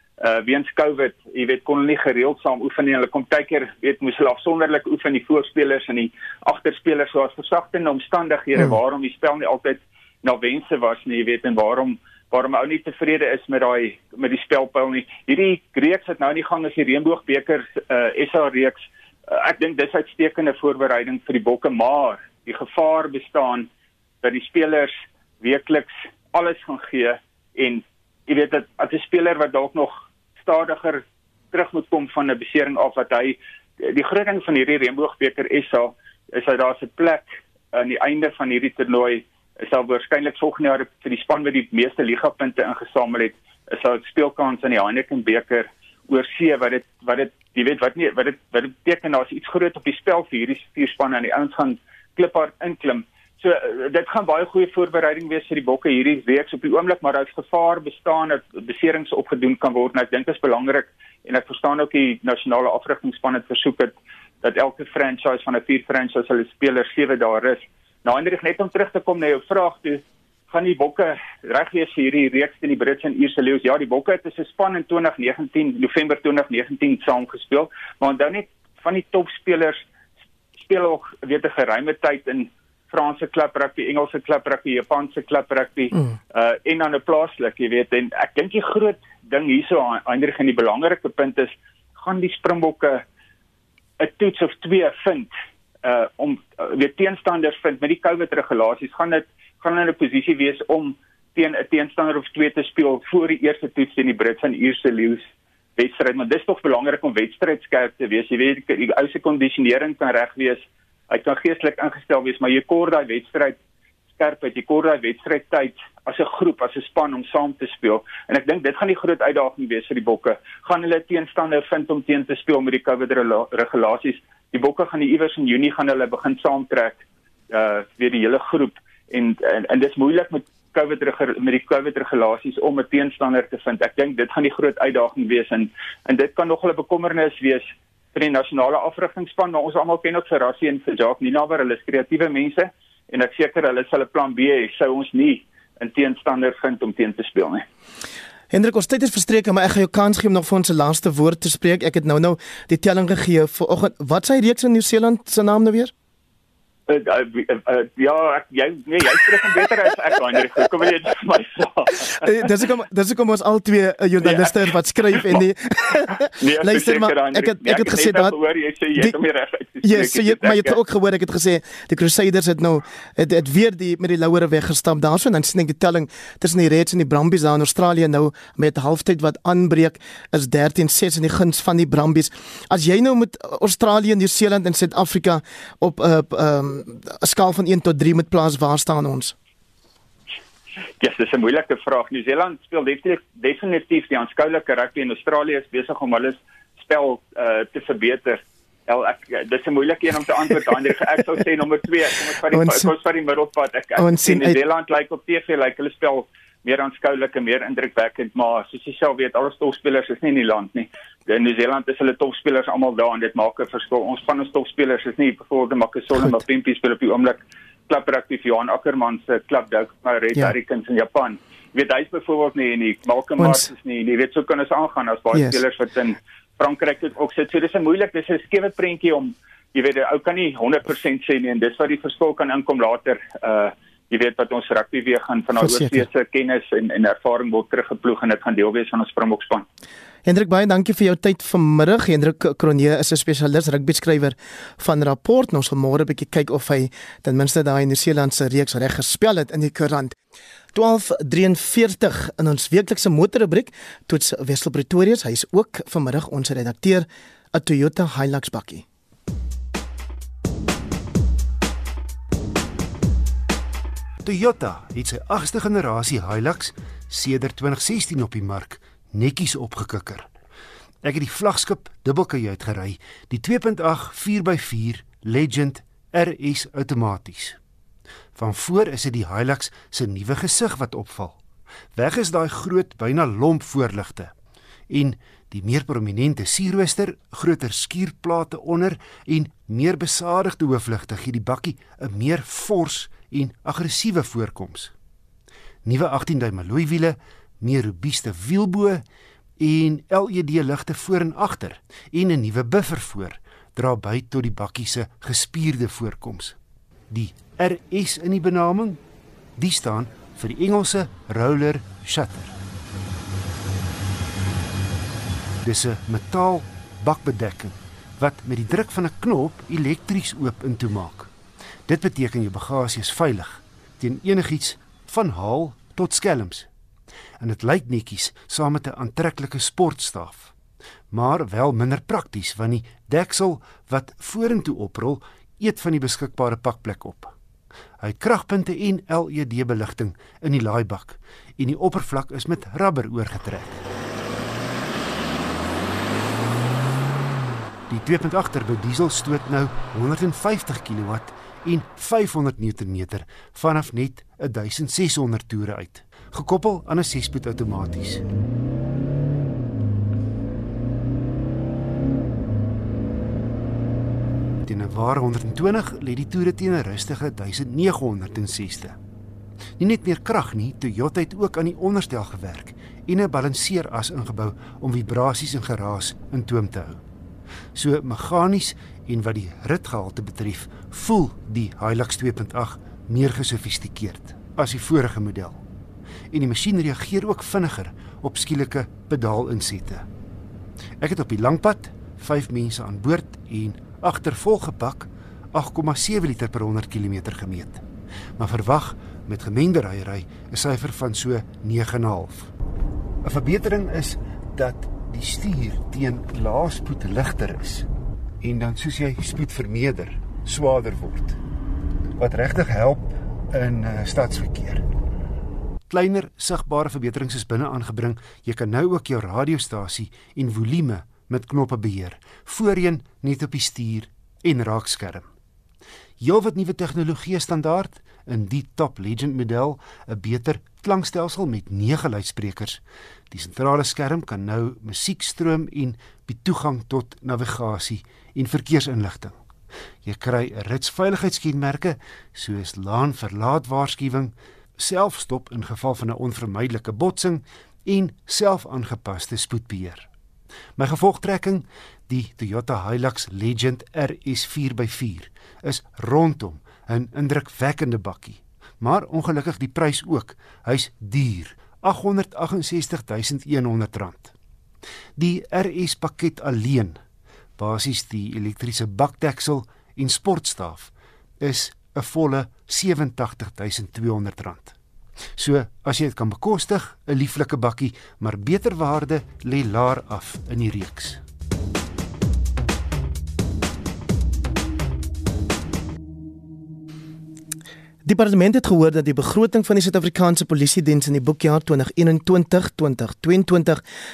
weens COVID, jy weet kon hulle nie gereeld saam oefen nie. Hulle kom partykeer weet moes hulle afsonderlik oefen die voorspelers en die agterspelers soos versagtende omstandighede hmm. waarom die spel nie altyd na wense was nie, jy weet en waarom waarom ou nie tevrede is met daai met die spelpyl nie. Hierdie reeks het nou nie gang as die Reënboogbeker uh, SA reeks. Uh, ek dink dis uitstekende voorbereiding vir die bokke, maar die gevaar bestaan dat die spelers weekliks alles gaan gee en jy weet dat as 'n speler wat dalk nog stadiger terug moet kom van 'n besering af wat hy die groot ding van hierdie Reënboogbeker SA is dat daar 'n plek aan die einde van hierdie toernooi sal waarskynlik volgende jaar vir die span wat die meeste ligapunte ingesamel het, sal dit speelkans in die Heineken beker oor see wat dit wat dit jy weet wat nie wat dit wat dit beteken daar's iets groot op die spel vir hierdie vier spanne en die ouens gaan kliphard inklim. So dit gaan baie goeie voorbereiding wees vir die bokke hierdie week op die oomblik maar daar's gevaar bestaan dat beserings opgedoen kan word en ek dink dit is belangrik en ek verstaan ook die nasionale afrigtingspan het versoek het dat elke franchise van 'n vier franchise hulle spelers 7 dae rus. Nou Hendrik net om terug te kom na jou vraag toe gaan die bokke reg wees vir hierdie reeks teen die Brits en Ierse leeu's. Ja, die bokke het 'n span in 2019 November 2019 saam gespeel, maar onthou net van die topspelers speel ook weet 'n geruime tyd in Franse klub rugby, Engelse klub rugby, Japanse klub rugby mm. uh en dan 'n plaaslik, jy weet, en ek dink die groot ding hierso Hendrik en die belangrike punt is gaan die Springbokke 'n toets of twee vind uh om uh, weer teenstanders vind met die COVID regulasies gaan dit gaan hulle in 'n posisie wees om teen 'n teenstander of twee te speel voor die eerste toets teen die Brits en Ierse leeu's wedstryd maar dis tog belangrik om wedstrydskerp te wees. Jy weet die ou se kondisionering kan reg wees hy kan geestelik ingestel wees maar jy kort daai wedstryd skerp uit jy kort daai wedstryd tyd as 'n groep as 'n span om saam te speel. En ek dink dit gaan die groot uitdaging wees vir die bokke. Gaan hulle teenstanders vind om teen te speel met die COVID regulasies? Die bokke gaan die iewers in Junie gaan hulle begin saamtrek uh weer die hele groep. En en, en dis moeilik met COVID met die COVID regulasies om 'n teenstander te vind. Ek dink dit gaan die groot uitdaging wees en en dit kan nog 'n bekommernis wees vir die nasionale afrigtingspan. Maar ons almal ken ook vir Rassie en vir Jacques Ninawer, hulle is kreatiewe mense en ek seker hulle sal 'n plan B hê sou ons nie 'n teenstander vind om teen te speel nie. Hendrik, ons tyd is verstreke, maar ek gaan jou kans gee om nog vir ons 'n laaste woord te spreek. Ek het nou nou die telling gegee vir oggend. Wat sê reeks in Nieu-Seeland se naam nou weer? Uh, uh, uh, ja, ek, jy nee, jy spreek hom beter as ek daai net. Kom jy vir my vra? Dis kom dis kom ons al twee uh, joernaliste nee, wat skryf en die *laughs* nee, Luister maar, ek het ek het gesê dat hoor jy sê jy kom reg uit. Ja, so jy maar jy het ook gehoor ek het gesê die Crusaders het nou het, het weer die met die louere weggestamp daarso en dan sien ek die telling tussen die Reds en die Brumbies daar in Australië nou met halftyd wat aanbreek is 13-6 in die guns van die Brumbies. As jy nou met Australië, Nieu-Seeland en Suid-Afrika op uh, um, 'n skaal van 1 tot 3 met plaas, waar staan ons? Ja, yes, dis 'n moeilike vraag. Nieu-Seeland speel definitief definitief die aanskoulike rugby en Australië is besig om hulle spel uh, te verbeter. El ek dis 'n moeilike een om te antwoord aan. Ek sou sê nommer 2, kom ons vat die ons, kom ons vat die middelpad. Ek, ek sien Nieu-Seeland lyk like op TV lyk like hulle spel meer aanskoulik en meer indrukwekkend, maar soos jy self weet, al die topspelers is nie in die land nie. In Nieu-Seeland is hulle topspelers almal daar en dit maak 'n verskil. Ons van ons topspelers is nie byvoorbeeld Makasole maar Pimpi speel op die oomblik klub aktief Johan Ackermann se klub Dou maar Red ja. Hurricanes in Japan. Jy weet hy's byvoorbeeld nie nie Malcolm Mars is nie. Jy weet so kan ons aangaan as baie yes. spelers wat in Frankryk het ook sit. So dis 'n moeilik, dis 'n skewe prentjie om jy weet ou kan nie 100% sê nie en dis wat die verskil kan inkom later uh jy weet wat ons rugby weer gaan van ons oorseese kennis en en ervaring word teruggeploeg en dit gaan deel wees van ons Springbokspan. Hendrik baie dankie vir jou tyd vanmiddag. Hendrik Kronje is 'n spesialis rugby skrywer van Rapport. Ons gaan môre 'n bietjie kyk of hy ten minste daai Nieu-Seeland se reeks reg gespel het in die koerant. 12:43 in ons weeklikse motorrubriek toets Wessel Pretorius. Hy is ook vanmiddag ons redakteur 'n Toyota Hilux bakkie. Toyota het sy 8ste generasie Hilux sedert 2016 op die mark netjies opgekikker. Ek het die vlaggenskap dubbelkajuit gery, die 2.8 4x4 Legend RS outomaties. Van voor is dit die Hilux se nuwe gesig wat opval. Weg is daai groot byna lomp voorligte en die meer prominente sierrooster, groter skuurplate onder en meer besadigde hoofligte gee die bakkie 'n meer fors en aggressiewe voorkoms. Nuwe 18-duim alloy wiele, meer robuuste wielbo en LED ligte voor en agter en 'n nuwe buffer voor dra by tot die bakkie se gespierde voorkoms. Die RS in die benaming, die staan vir die Engelse roller shutter. Dis 'n metaal bakbedekking wat met die druk van 'n knop elektries oop en toe maak. Dit beteken jou bagasie is veilig teen enigiets van haal tot skelms. En dit lyk netjies saam met 'n aantreklike sportstaaf. Maar wel minder prakties want die deksel wat vorentoe oprol eet van die beskikbare pakplek op. Hy het kragpunte en LED beligting in die laaibak en die oppervlak is met rubber oorgetrek. Die 2.8 turbo diesel stoot nou 150 kW en 500 Nm vanaf net 1600 toere uit, gekoppel aan 'n 6-spoed outomaties. Teen 'n ware 120 lê die toere teen 'n rustige 1960. Nie net meer krag nie, Toyota het ook aan die onderstel gewerk en 'n balanseeras ingebou om vibrasies en geraas in toom te hou. So meganies en wat die ritgehalte betref, voel die Hilux 2.8 meer gesofistikeerd as die vorige model. En die masjien reageer ook vinniger op skielike pedaalinsette. Ek het op die langpad 5 mense aan boord en agter volgepak 8,7 liter per 100 km gemeet. Maar verwag met gemengde ryery 'n syfer van so 9,5. 'n Verbetering is dat die stuur teen laaspoed ligter is en dan soos jy spoed vermeerder, swaarder word. Wat regtig help in uh, stadsverkeer. Kleiner sigbare verbeterings is binne aangebring. Jy kan nou ook jou radiostasie en volume met knoppe beheer. Voorheen net op die stuur en raakskerm. Heelwat nuwe tegnologie standaard in die Top Legend model, 'n beter klankstelsel met 9 luidsprekers. Die sentrale skerm kan nou musiek stroom en bied toegang tot navigasie en verkeersinligting. Jy kry 'n ritsveiligheidskenmerke soos laan verlaat waarskuwing, selfstop in geval van 'n onvermydelike botsing en self-aangepaste spoedbeheer. My gevolgtrekking, die Toyota Hilux Legend RS4x4, is rondom 'n indrukwekkende bakkie. Maar ongelukkig die prys ook. Hy's duur, R868100. Die RS pakket alleen, basies die elektriese bakdeksel en sportstaaf, is 'n volle R87200. So, as jy dit kan bekostig, 'n lieflike bakkie, maar beter waarde lê laer af in die reeks. Die parlement het gehoor dat die begroting van die Suid-Afrikaanse Polisie Diens in die boekjaar 2021-2022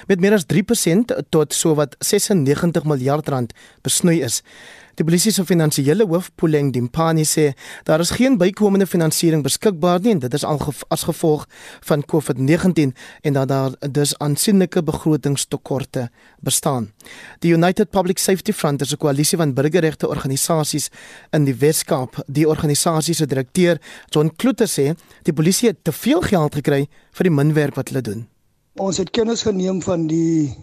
met meer as 3% tot sowat 96 miljard rand besnoei is. Die polisie se finansiële hoof, Puleng Dimpani sê daar is geen bykomende finansiering beskikbaar nie en dit is al ge as gevolg van COVID-19 en dat daar dus aansienlike begrotingstekorte bestaan. Die United Public Safety Front is 'n koalisie van burgerregte organisasies in die Wes-Kaap. Die organisasie se direkteur, John Kloete sê, die polisie het te veel geld gekry vir die min werk wat hulle doen. Ons het kennis geneem van die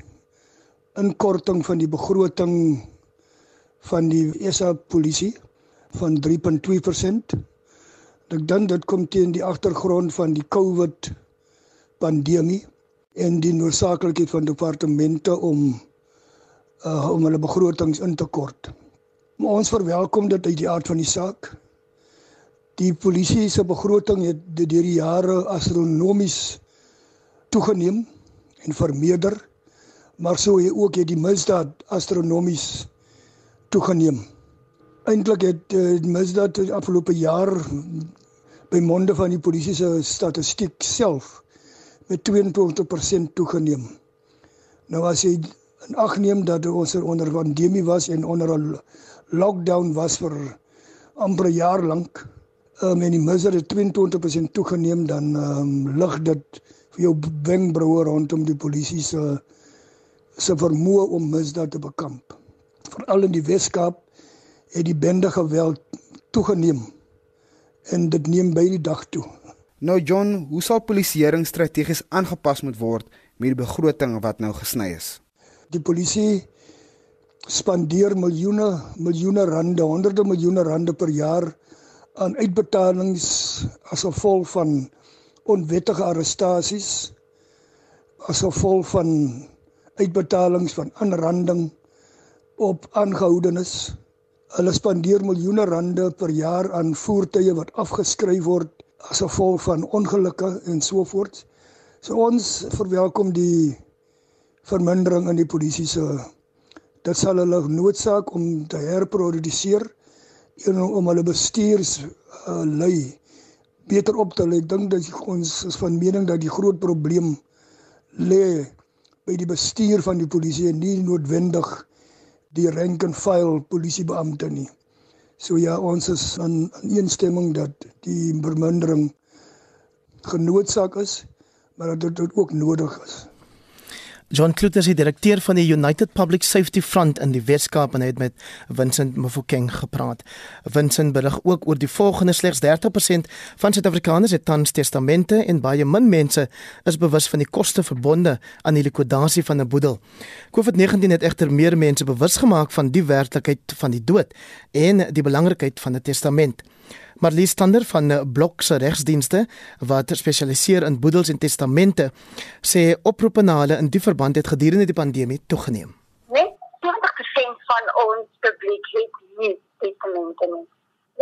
inkorting van die begroting van die SA polisie van 3.2%. Ek dink dit kom teen die agtergrond van die COVID pandemie en die noodsaaklikheid van departemente om uh om hulle begrotings in te kort. Maar ons verwelkom dit uit die aard van die saak. Die polisie se begroting het deur die jare astronomies toegeneem en vermeerder, maar so ook het die misdaad astronomies toegeneem. Eintlik het uh, misdaad die afgelope jaar by monde van die polisie se statistiek self met 22% toegeneem. Nou as jy in ag neem dat ons onder pandemie was en onder 'n lockdown was vir amper 'n jaar lank, um, en die misdaad het 22% toegeneem, dan um, lig dit vir jou wenkbroue rondom die polisie se se vermoë om misdaad te bekamp veral in die Weskaap het die bende geweld toegeneem en dit neem by die dag toe. Nou John, hoe sal polisieering strategies aangepas moet word met die begroting wat nou gesny is? Die polisie spandeer miljoene miljoene rande, honderde miljoene rande per jaar aan uitbetalings as gevolg van onwettige arrestasies as gevolg van uitbetalings van aanranding op aangehoudenis. Hulle spandeer miljoene rande per jaar aan voertuie wat afgeskryf word as gevolg van ongelukke en so voort. So ons verwelkom die vermindering in die polisie se dit sal hulle noodsaak om te herproduseer en om hulle bestuurs uh, lei beter op te lê. Ek dink dat ons is van mening dat die groot probleem lê by die bestuur van die polisie en nie noodwendig die rank and file polisiebeampte nie. So ja, ons is in, in eensstemming dat die vermindering genoodsaak is, maar dat dit ook nodig is. John Kluter is die direkteur van die United Public Safety Front in die Weskaap en hy het met Vincent Mofokeng gepraat. Vincent berig ook oor die volgende slegs 30% van Suid-Afrikaners het tans testamente en baie min mense is bewus van die koste verbonde aan die likwidasie van 'n boedel. COVID-19 het egter meer mense bewus gemaak van die werklikheid van die dood en die belangrikheid van 'n testament. Marlies Stander van Blok se regsdienste wat spesialiseer in boedels en testamente sê oproepe na hulle in die verband het gedurende die pandemie toegeneem. Net 20% van ons publiek het nie testamente nie.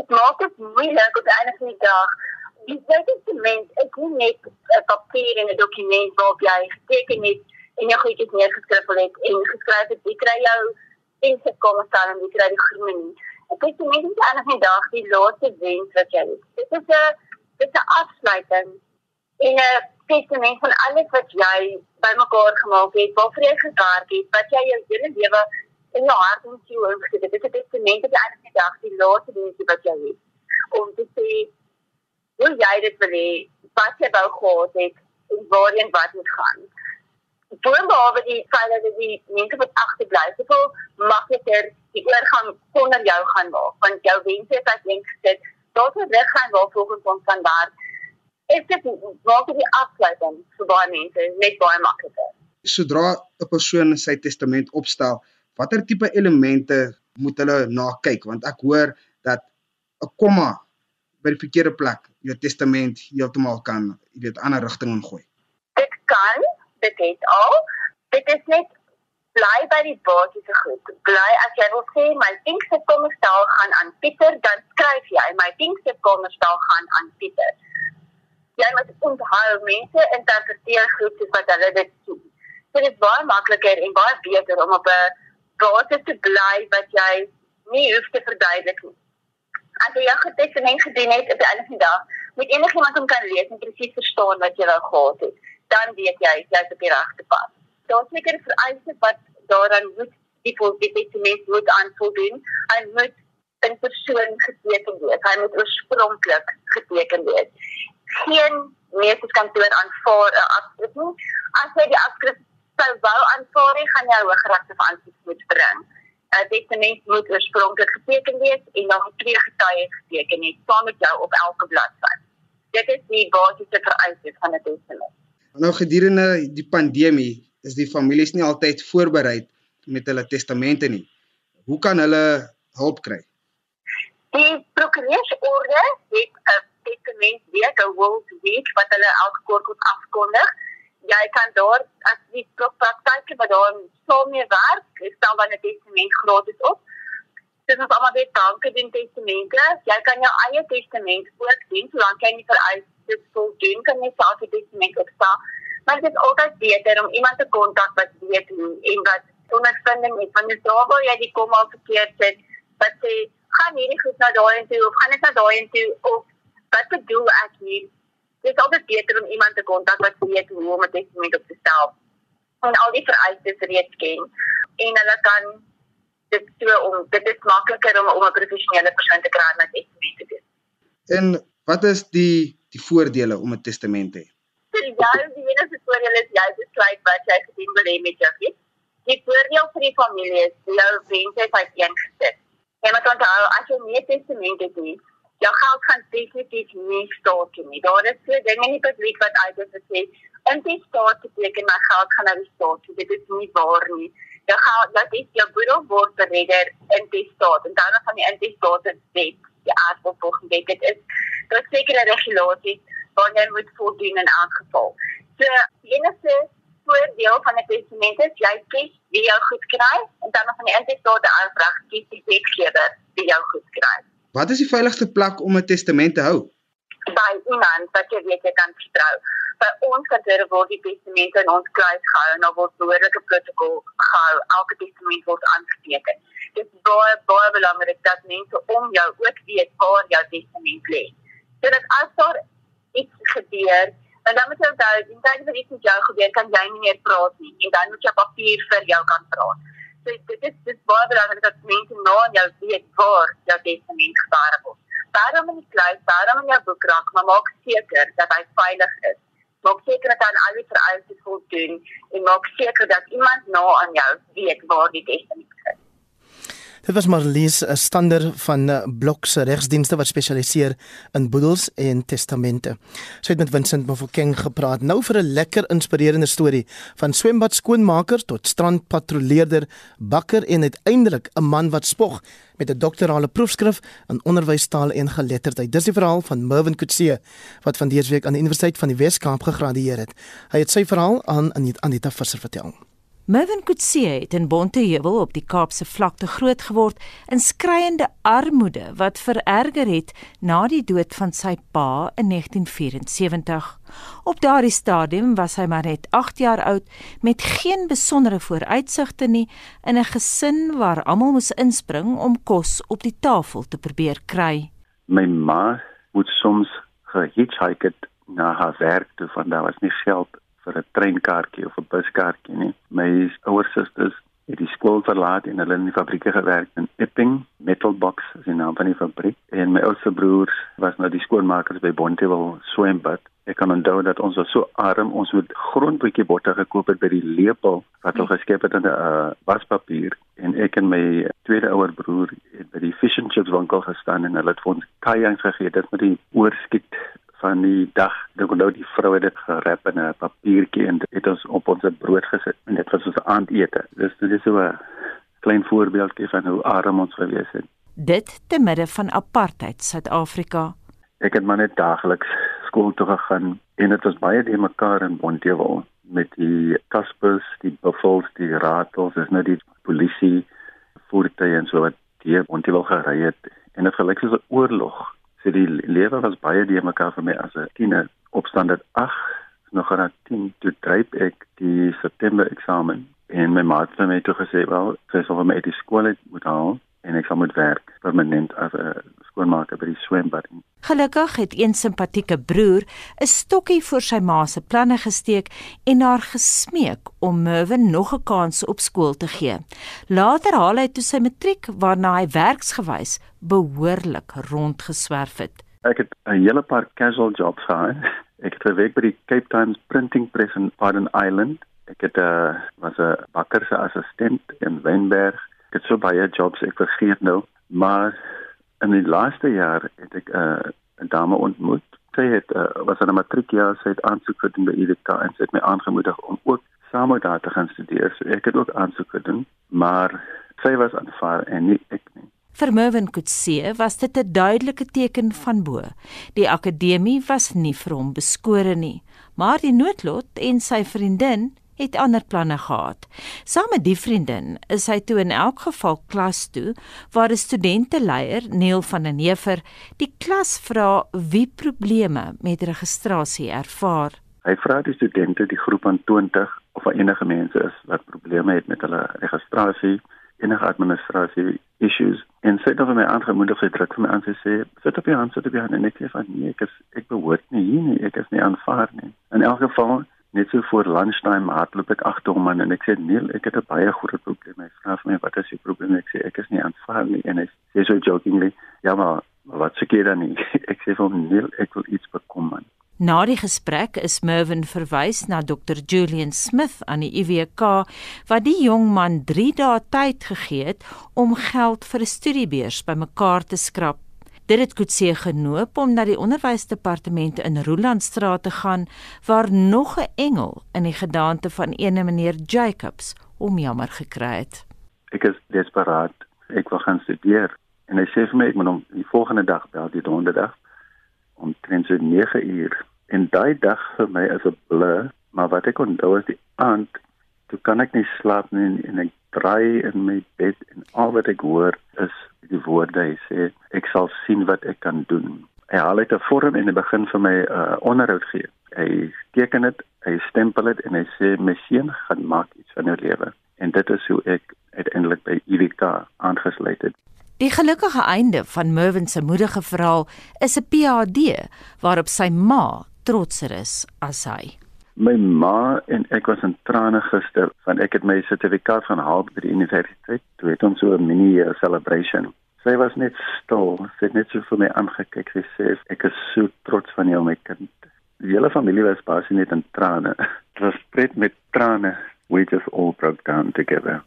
Dit maak dit moeilik op 'n einde van die dag. Die testament is nie net 'n papier en 'n dokument waarop jy geteken het en jou goedjies neergeskryf het en geskryf het jy kry jou en se kom staan en jy kry die groene nie. Het net nie aan die dag die laaste wens wat jy het. Dit is 'n dit is 'n afsluiting en 'n testament van alles wat jy bymekaar gemaak het, waarvoor jy gewerk het, wat jy jou hele lewe in jou hart en siel ingesit het. Dit is 'n testament wat aan die dag die laaste wens wat jy het om te sê hoe jy dit wil hê, wat jy wou gehad het en waarheen wat moet gaan boonbehalwe die feit dat die mense wat agterbly het, soveel makliker die oorgang sonder jou gaan maak, want jou wense is uitlink gesit. Daar's 'n rigting waar volgens ons kan werk. is dit maak die afsluiting vir baie mense net baie makliker. Sodra 'n persoon sy testament opstel, watter tipe elemente moet hulle na kyk want ek hoor dat 'n komma by die verkeerde plek jou testament heeltemal kan jy weet ander rigting ingooi. Dit kan, dit het al. Dit is net bly by die basiese goed. Bly as jy wil sê my dinkse komstel gaan aan Pieter, dan skryf jy my dinkse komstel gaan aan Pieter. Jy moet onthou mense interpreteer goed soos wat hulle dit sien. Dit is baie makliker en baie beter om op 'n basis te bly wat jy nie hoef te verduidelik nie. As jy jou testament gedoen het op die einde van die dag, moet enigiemand hom kan lees en presies verstaan wat jy wou gehad het, dan weet jy jy's op die regte pad daar seker vereistes wat daaraan moet die testament moet aanvoldoen. Hy moet in persoon geteken wees. Hy moet oorspronklik geteken wees. Geen meesterskantoor aanvaar 'n afskrif nie. As jy die afskrif sou wou aanvaar, gaan jy hooggeregte aansoek moet bring. 'n Testament moet oorspronklik geteken wees en dan twee getuies geteken het saam met jou op elke bladsy. Dit is die basiese vereistes van 'n testament. Nou gedurende die pandemie is die families nie altyd voorberei met hulle testamente nie. Hoe kan hulle hulp kry? Die prokureursorde het 'n testament week, 'n will week wat hulle elke kort moet afkondig. Jy kan daar as die praktyke wat daar saam mee werk, stel dan 'n testament gratis op. Dit is almal dankie vir die testamente. Jy kan jou eie testament ook doen solank jy nie vereis dit voldoen kan jy self die testament opstel. Maar dit is altyd beter om iemand te kontak wat weet hoe en wat ondervinding het van saak waar jy die kom al verkeerd sit wat sê gaan hierdie goed na daai en toe of gaan dit na daai en toe of wat bedoel ek hier? Dit is altyd beter om iemand te kontak wat weet hoe om 'n testament op te stel en al die vereistes reeds ken. En hulle kan dit so om dit is makliker om om 'n professionele persoon te kry om 'n testament te doen en wat is die die voordele om 'n testament te hê vir jou die enigste voordeel is jy besluit wat jy gedoen wil hê met jou kind. Die voordeel vir die familie is jou wense is uiteengesit. Jy moet onthou as jy nie 'n testament het nie, jou geld gaan definitief nie staat nie. Daar is so dinge in die publiek wat uit is wat sê en dit staat beteken my geld gaan na die staat. Dit is nie waar nie. Jou geld dat is jou boedel word beredder in die staat en dan van die intestaat wet die aard wat volgens dit is. Daar sekere regulasies wat jy moet voldoen in elk geval. So enigste voordeel van 'n testament is jy kies wie jou goed kry en dan van die intestate aanvraag kies die wetgewer wie jou goed kry. Wat is die veiligste plek om 'n testament te hou? By iemand wat jy weet jy kan vertrou. By ons kantoor word die testamente in ons kluis gehou en daar word behoorlike protokol gehou. Elke testament word aangeteken. Dit is baie baie belangrik dat mense om jou ook weet waar jou testament lê. Sodat as daar iets gebeur en dan moet jy onthou die tyd wat iets met jou gebeur kan jy nie meer praat nie en dan moet jy papier vir jou kan praat. So dit is dit baie belangrik dat mense aan jou weet waar jou testament gebaar word. Daarom in die kluis, daarom in jou boekrak, maar maak seker dat hy veilig is. Maak seker dat hy al die vereistes voldoen en maak seker dat iemand nou aan jou weet waar die testament is. Dit was Marlies, 'n stander van eh, Blok se regsdienste wat spesialiseer in boedels en testamente. Sy het met Vincent Mofokeng gepraat nou vir 'n lekker inspirerende storie van swembad skoonmaker tot strandpatrolleerder, bakker en uiteindelik 'n man wat spog met 'n doktorale proefskrif in onderwystaal en geletterdheid. Dis die verhaal van Mervin Kutse wat van dese week aan die Universiteit van die Wes-Kaap gegradueer het. Hy het sy verhaal aan Anita Visser vertel. Mervin Kutse het in Bonteheuwel op die Kaapse vlakte groot geword in skreiende armoede wat vererger het na die dood van sy pa in 1974. Op daardie stadium was hy maar net 8 jaar oud met geen besondere vooruitsigte nie in 'n gesin waar almal moes inspring om kos op die tafel te probeer kry. My ma moet soms gehitchhike na haar werk toe want daar was nie geld vir 'n treinkaartjie of 'n buskaartjie nie. My ouer susters het die skool verlaat en hulle in die fabrieke gewerk in Epping, Metal Box, is die naam van die fabriek. En my oudste broers was nou die skoonmakers by Bontewil Swembad. Ek kan onthou dat ons was so arm, ons het grondbroodjie botter gekoop het by die lepel wat hulle geskep het in 'n uh, waspapier en ek en my tweede ouer broer het by die fish and chips winkel gestaan en hulle het vir ons kajang gegee dit met die oorskiet van die dag. Ek onthou die vrou het dit gerap in 'n papiertjie en dit het ons op ons brood gesit en dit was ons aandete. Dis dit is so 'n klein voorbeeldjie van hoe arm ons gewees het. Dit te midde van apartheid Suid-Afrika. Ek het maar net daagliks skool toe gegaan en dit was baie die mekaar in Bontewil met die kaspers, die buffels, die ratels, dis nou die polisie voertuie en so wat hier Bontewil gery het en dit gelyk soos 'n oorlog So die lewe was baie die mekaar vir my as 'n tiener. Opstand het 8 nog aan 10 toe dryp ek die September eksamen en my maat het my toe gesê wel, sy sal vir my uit die skool uit moet haal en ek sal moet werk permanent as 'n skoonmaker by die swembad. Gelukkig het een simpatieke broer 'n stokkie vir sy ma se planne gesteek en haar gesmeek om Mervin nog 'n kans op skool te gee. Later haal hy toe sy matriek waarna hy werksgewys behoorlik rondgeswerf het. Ek het 'n hele paar casual jobs gehad. Ek het gewerk by die Cape Times printing press in Pardon Island. Ek het 'n uh, was 'n bakker se assistent in Wynberg ek het so baie jobs ek vergeet nou maar in die laaste jaar het ek 'n uh, dame ontmoet sy het uh, was aan 'n matriekjaar sy het aansoek gedoen by UWK en sy het my aangemoedig om ook saam daar te gaan studeer so ek het ook aansoek gedoen maar sy was aanvaar en nie ek nie Vir Mervin Kutse was dit 'n duidelike teken van bo. Die akademie was nie vir hom beskore nie, maar die noodlot en sy vriendin het ander planne gehad. Saam met die vriendin is hy toe in elk geval klas toe waar 'n studenteleier, Neil van den Heever, die klas vra wie probleme met registrasie ervaar. Hy vra die studente, die groep van 20 of enige mense is wat probleme het met hulle registrasie, enige administrasie issues en sy het dan my aangemoedig sy druk vir my aan sy sê sit op jou hand sit op jou hand en ek sê van nee ek is ek behoort nie hier nie ek is nie aanvaar nie in elk geval net so voor lunchtime hardloop ek agter hom en ek sê nee, ek het 'n baie groot probleem. Hy vra vir my wat is die probleem? Ek sê ek is nie aanvaar nie en hy sê so jokingly, ja maar wat jy dan nie? *laughs* ek sê vir hom nee, ek wil iets bekom man. Na die gesprek is Mervin verwys na Dr Julian Smith aan die IWK wat die jong man 3 dae tyd gegee het om geld vir 'n studiebeurs bymekaar te skrap. Dit het Kutse genoop om na die onderwysdepartement in Rolandstraat te gaan waar nog 'n engel in die gedaante van ene meneer Jacobs om jammer gekry het. Ek is desperaat. Ek wil gaan studeer en hy sê vir my ek moet hom die volgende dag bel, die donderdag om 9 uur. En daai dag vir my is 'n blur, maar wat ek onthou is die aand toe kan ek nie slaap nie en ek draai in my bed en al wat ek hoor is die woorde hy sê ek sal sien wat ek kan doen. Hy haal uit 'n vorm en hy begin vir my 'n uh, onderhoud gee. Hy teken dit, hy stempel dit en hy sê my seun gaan maak iets van jou lewe. En dit is hoe ek uiteindelik by IWK aangesluit het. Die gelukkige einde van Mervin se moedige verhaal is 'n PhD waarop sy ma trotser is as hy. My ma en ek was in trane gister van ek het my sertifikaat gaan haal by die universiteit. Toe het ons so 'n mini uh, celebration. Sy was net stil. Sy het net so vir my aangekyk. Sy sê ek is so trots van jou my kind. Die hele familie was basies net in trane. *laughs* Dit was pret met trane. We just all broke down together.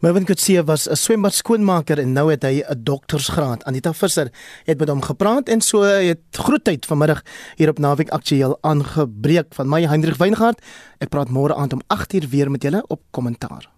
Mervin Kutsie was 'n swembad skoonmaker en nou het hy 'n doktorsgraad. Anita Visser het met hom gepraat en so het groot tyd vanmiddag hier op Naweek Aktueel aangebreek van my Hendrik Weingart. Ek praat môre aand om 8uur weer met julle op kommentaar.